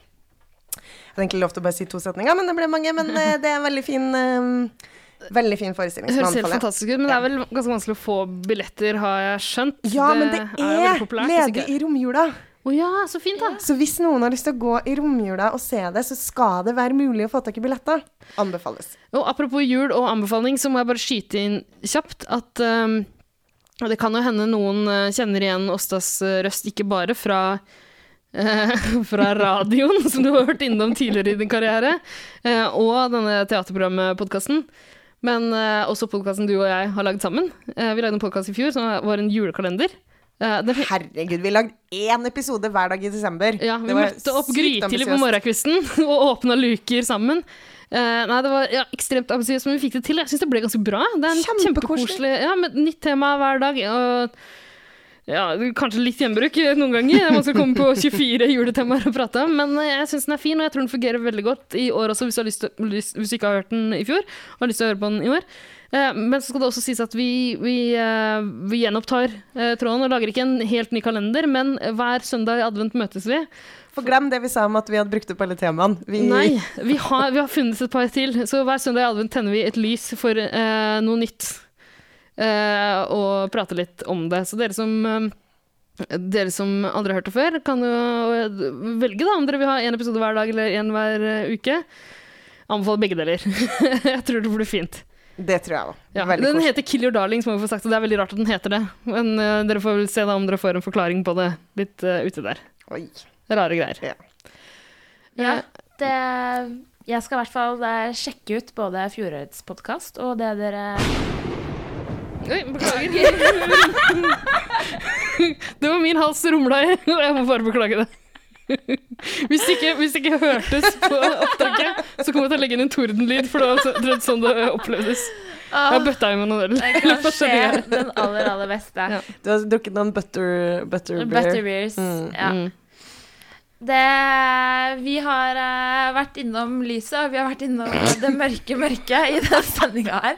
Jeg hadde egentlig lov til å bare si to setninger, men det ble mange. Men uh, det er en veldig fin, eh, veldig fin forestilling. Det høres helt fantastisk ut, men det er vel ganske vanskelig å få billetter, har jeg skjønt. Ja, men det er, er populært, ledig i romjula. Å ja, så fint, da. Så hvis noen har lyst til å gå i romjula og se det, så skal det være mulig å få tak i billetter. Anbefales. Og apropos jul og anbefaling, så må jeg bare skyte inn kjapt at um, det kan jo hende noen uh, kjenner igjen Åstas uh, røst, ikke bare fra fra radioen, som du har hørt innom tidligere i din karriere, eh, og denne teaterprogrampodkasten. Men eh, også podkasten du og jeg har lagd sammen. Eh, vi lagde en podkast i fjor som var en julekalender. Eh, Herregud, vi lagde én episode hver dag i desember. ja, vi møtte opp grytidlig på morgenkvisten og åpna luker sammen. Uh, nei, det var ja, ekstremt ambisiøst, men vi fikk det til. Jeg syns det ble ganske bra. Det er en kjempekoselig Ja, med nytt tema hver dag. Og ja, kanskje litt gjenbruk noen ganger. Man skal komme på 24 juletemaer og prate om. Men eh, jeg syns den er fin, og jeg tror den fungerer veldig godt i år også, hvis du, har lyst til, hvis du ikke har hørt den i fjor og har lyst til å høre på den i år. Eh, Men så skal det også sies at vi, vi, eh, vi gjenopptar tråden og lager ikke en helt ny kalender, men hver søndag i advent møtes vi. For glem det vi sa om at vi hadde brukt opp alle temaene. Vi, Nei, vi har, vi har funnet et par til. Så hver søndag i advent tenner vi et lys for eh, noe nytt. Eh, og prate litt om det. Så dere som, eh, dere som aldri har hørt det før, kan jo eh, velge da om dere vil ha én episode hver dag eller én hver uke. Anbefaler begge deler. jeg tror det blir fint. Det tror jeg òg. Ja, den koselig. heter Kill Your Darlings, må vi få sagt, og det er veldig rart at den heter det. Men uh, dere får vel se da om dere får en forklaring på det litt uh, ute der. Oi. Rare greier. Ja. Ja, det Jeg skal i hvert fall sjekke ut både fjorårets podkast og det dere Oi, beklager. det var min hals rumla i, og jeg må bare beklage det. Hvis det ikke, hvis det ikke hørtes på opptaket, så kommer jeg til å legge inn en tordenlyd, for det var så- sånn det opplevdes. Jeg har bøtta i meg noe øl. Det kan skje den aller, aller beste. Ja. Du har drukket noen butter, butter beer. Butterbeers. Mm. Ja. Mm. Det, vi har uh, vært innom lyset, og vi har vært innom det mørke mørke i denne sendinga her.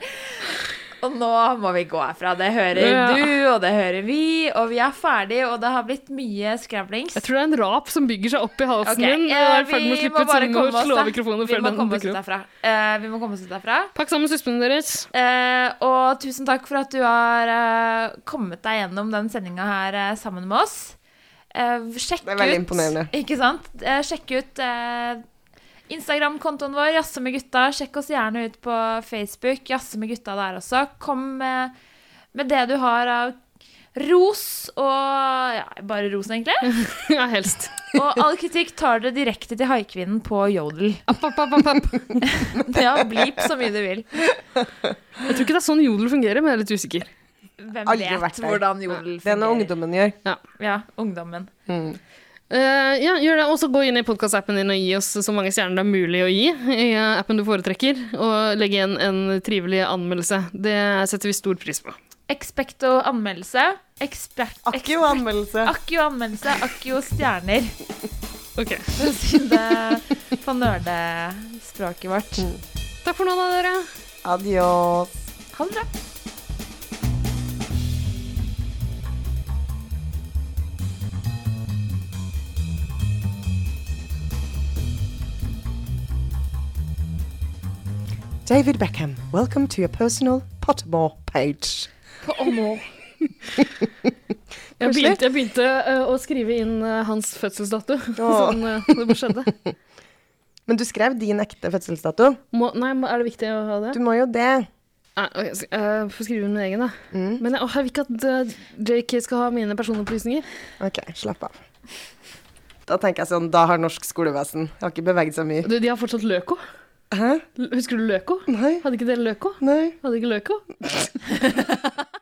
Og nå må vi gå herfra. Det hører Ja. du, og det hører vi, og vi er ferdig, og det har blitt mye skravlings. Jeg tror det er en rap som bygger seg opp i halsen Ok, min. Jeg eh, vi må bare komme oss da. Vi må komme oss ut derfra. Eh, vi må komme oss ut derfra. Pakk sammen suspene deres. Eh, og tusen takk for at du har eh, kommet deg gjennom den sendinga her eh, sammen med oss. Eh, sjekk Det er veldig ut imponerende. Ikke sant? Eh, sjekk ut eh, Instagram-kontoen vår, Jazze med gutta. Sjekk oss gjerne ut på Facebook. Jazze med gutta der også. Kom med, med det du har av ros og Ja, bare ros, egentlig. Ja, helst. Og all kritikk tar dere direkte til haikvinnen på Jodel. App, app, app, app. Ja, blip så mye du vil. Jeg tror ikke det er sånn jodel fungerer, men jeg er litt usikker. Hvem Aldri vet hvordan Jodel Det er noe ungdommen gjør. Ja, ungdommen. Mm. Eh, ja, gjør det. Og så gå inn i podkastappen din og gi oss så mange stjerner det er mulig å gi i eh, appen du foretrekker, og legge igjen en trivelig anmeldelse. Det setter vi stor pris på. Expecto anmeldelse. Expert, Akkio anmeldelse. Akkio anmeldelse. Akkio stjerner. Ok. For å si det på nerdespråket vårt. Takk for nå, da, dere. Adios. Ha det bra. David Beckham, welcome to your personal Pottermore page. Pottermore. Jeg begynte, jeg begynte uh, å skrive inn uh, hans fødselsdato. Sånn uh, det bare skjedde. Men du skrev din ekte fødselsdato. Må, nei, må- er det viktig å ha det? Du må jo det. Nei, eh, får skrive min egen, da. Mm. Men jeg, åh, jeg vil ikke at JK skal ha mine personopplysninger. Ok, slapp av. Da tenker jeg sånn, da har norsk skolevesen jeg Har ikke beveget seg mye. Du, de har fortsatt Løko. Hæ? Husker du Løko? Nei. Hadde ikke dere Løko? Nei. Hadde ikke Løko?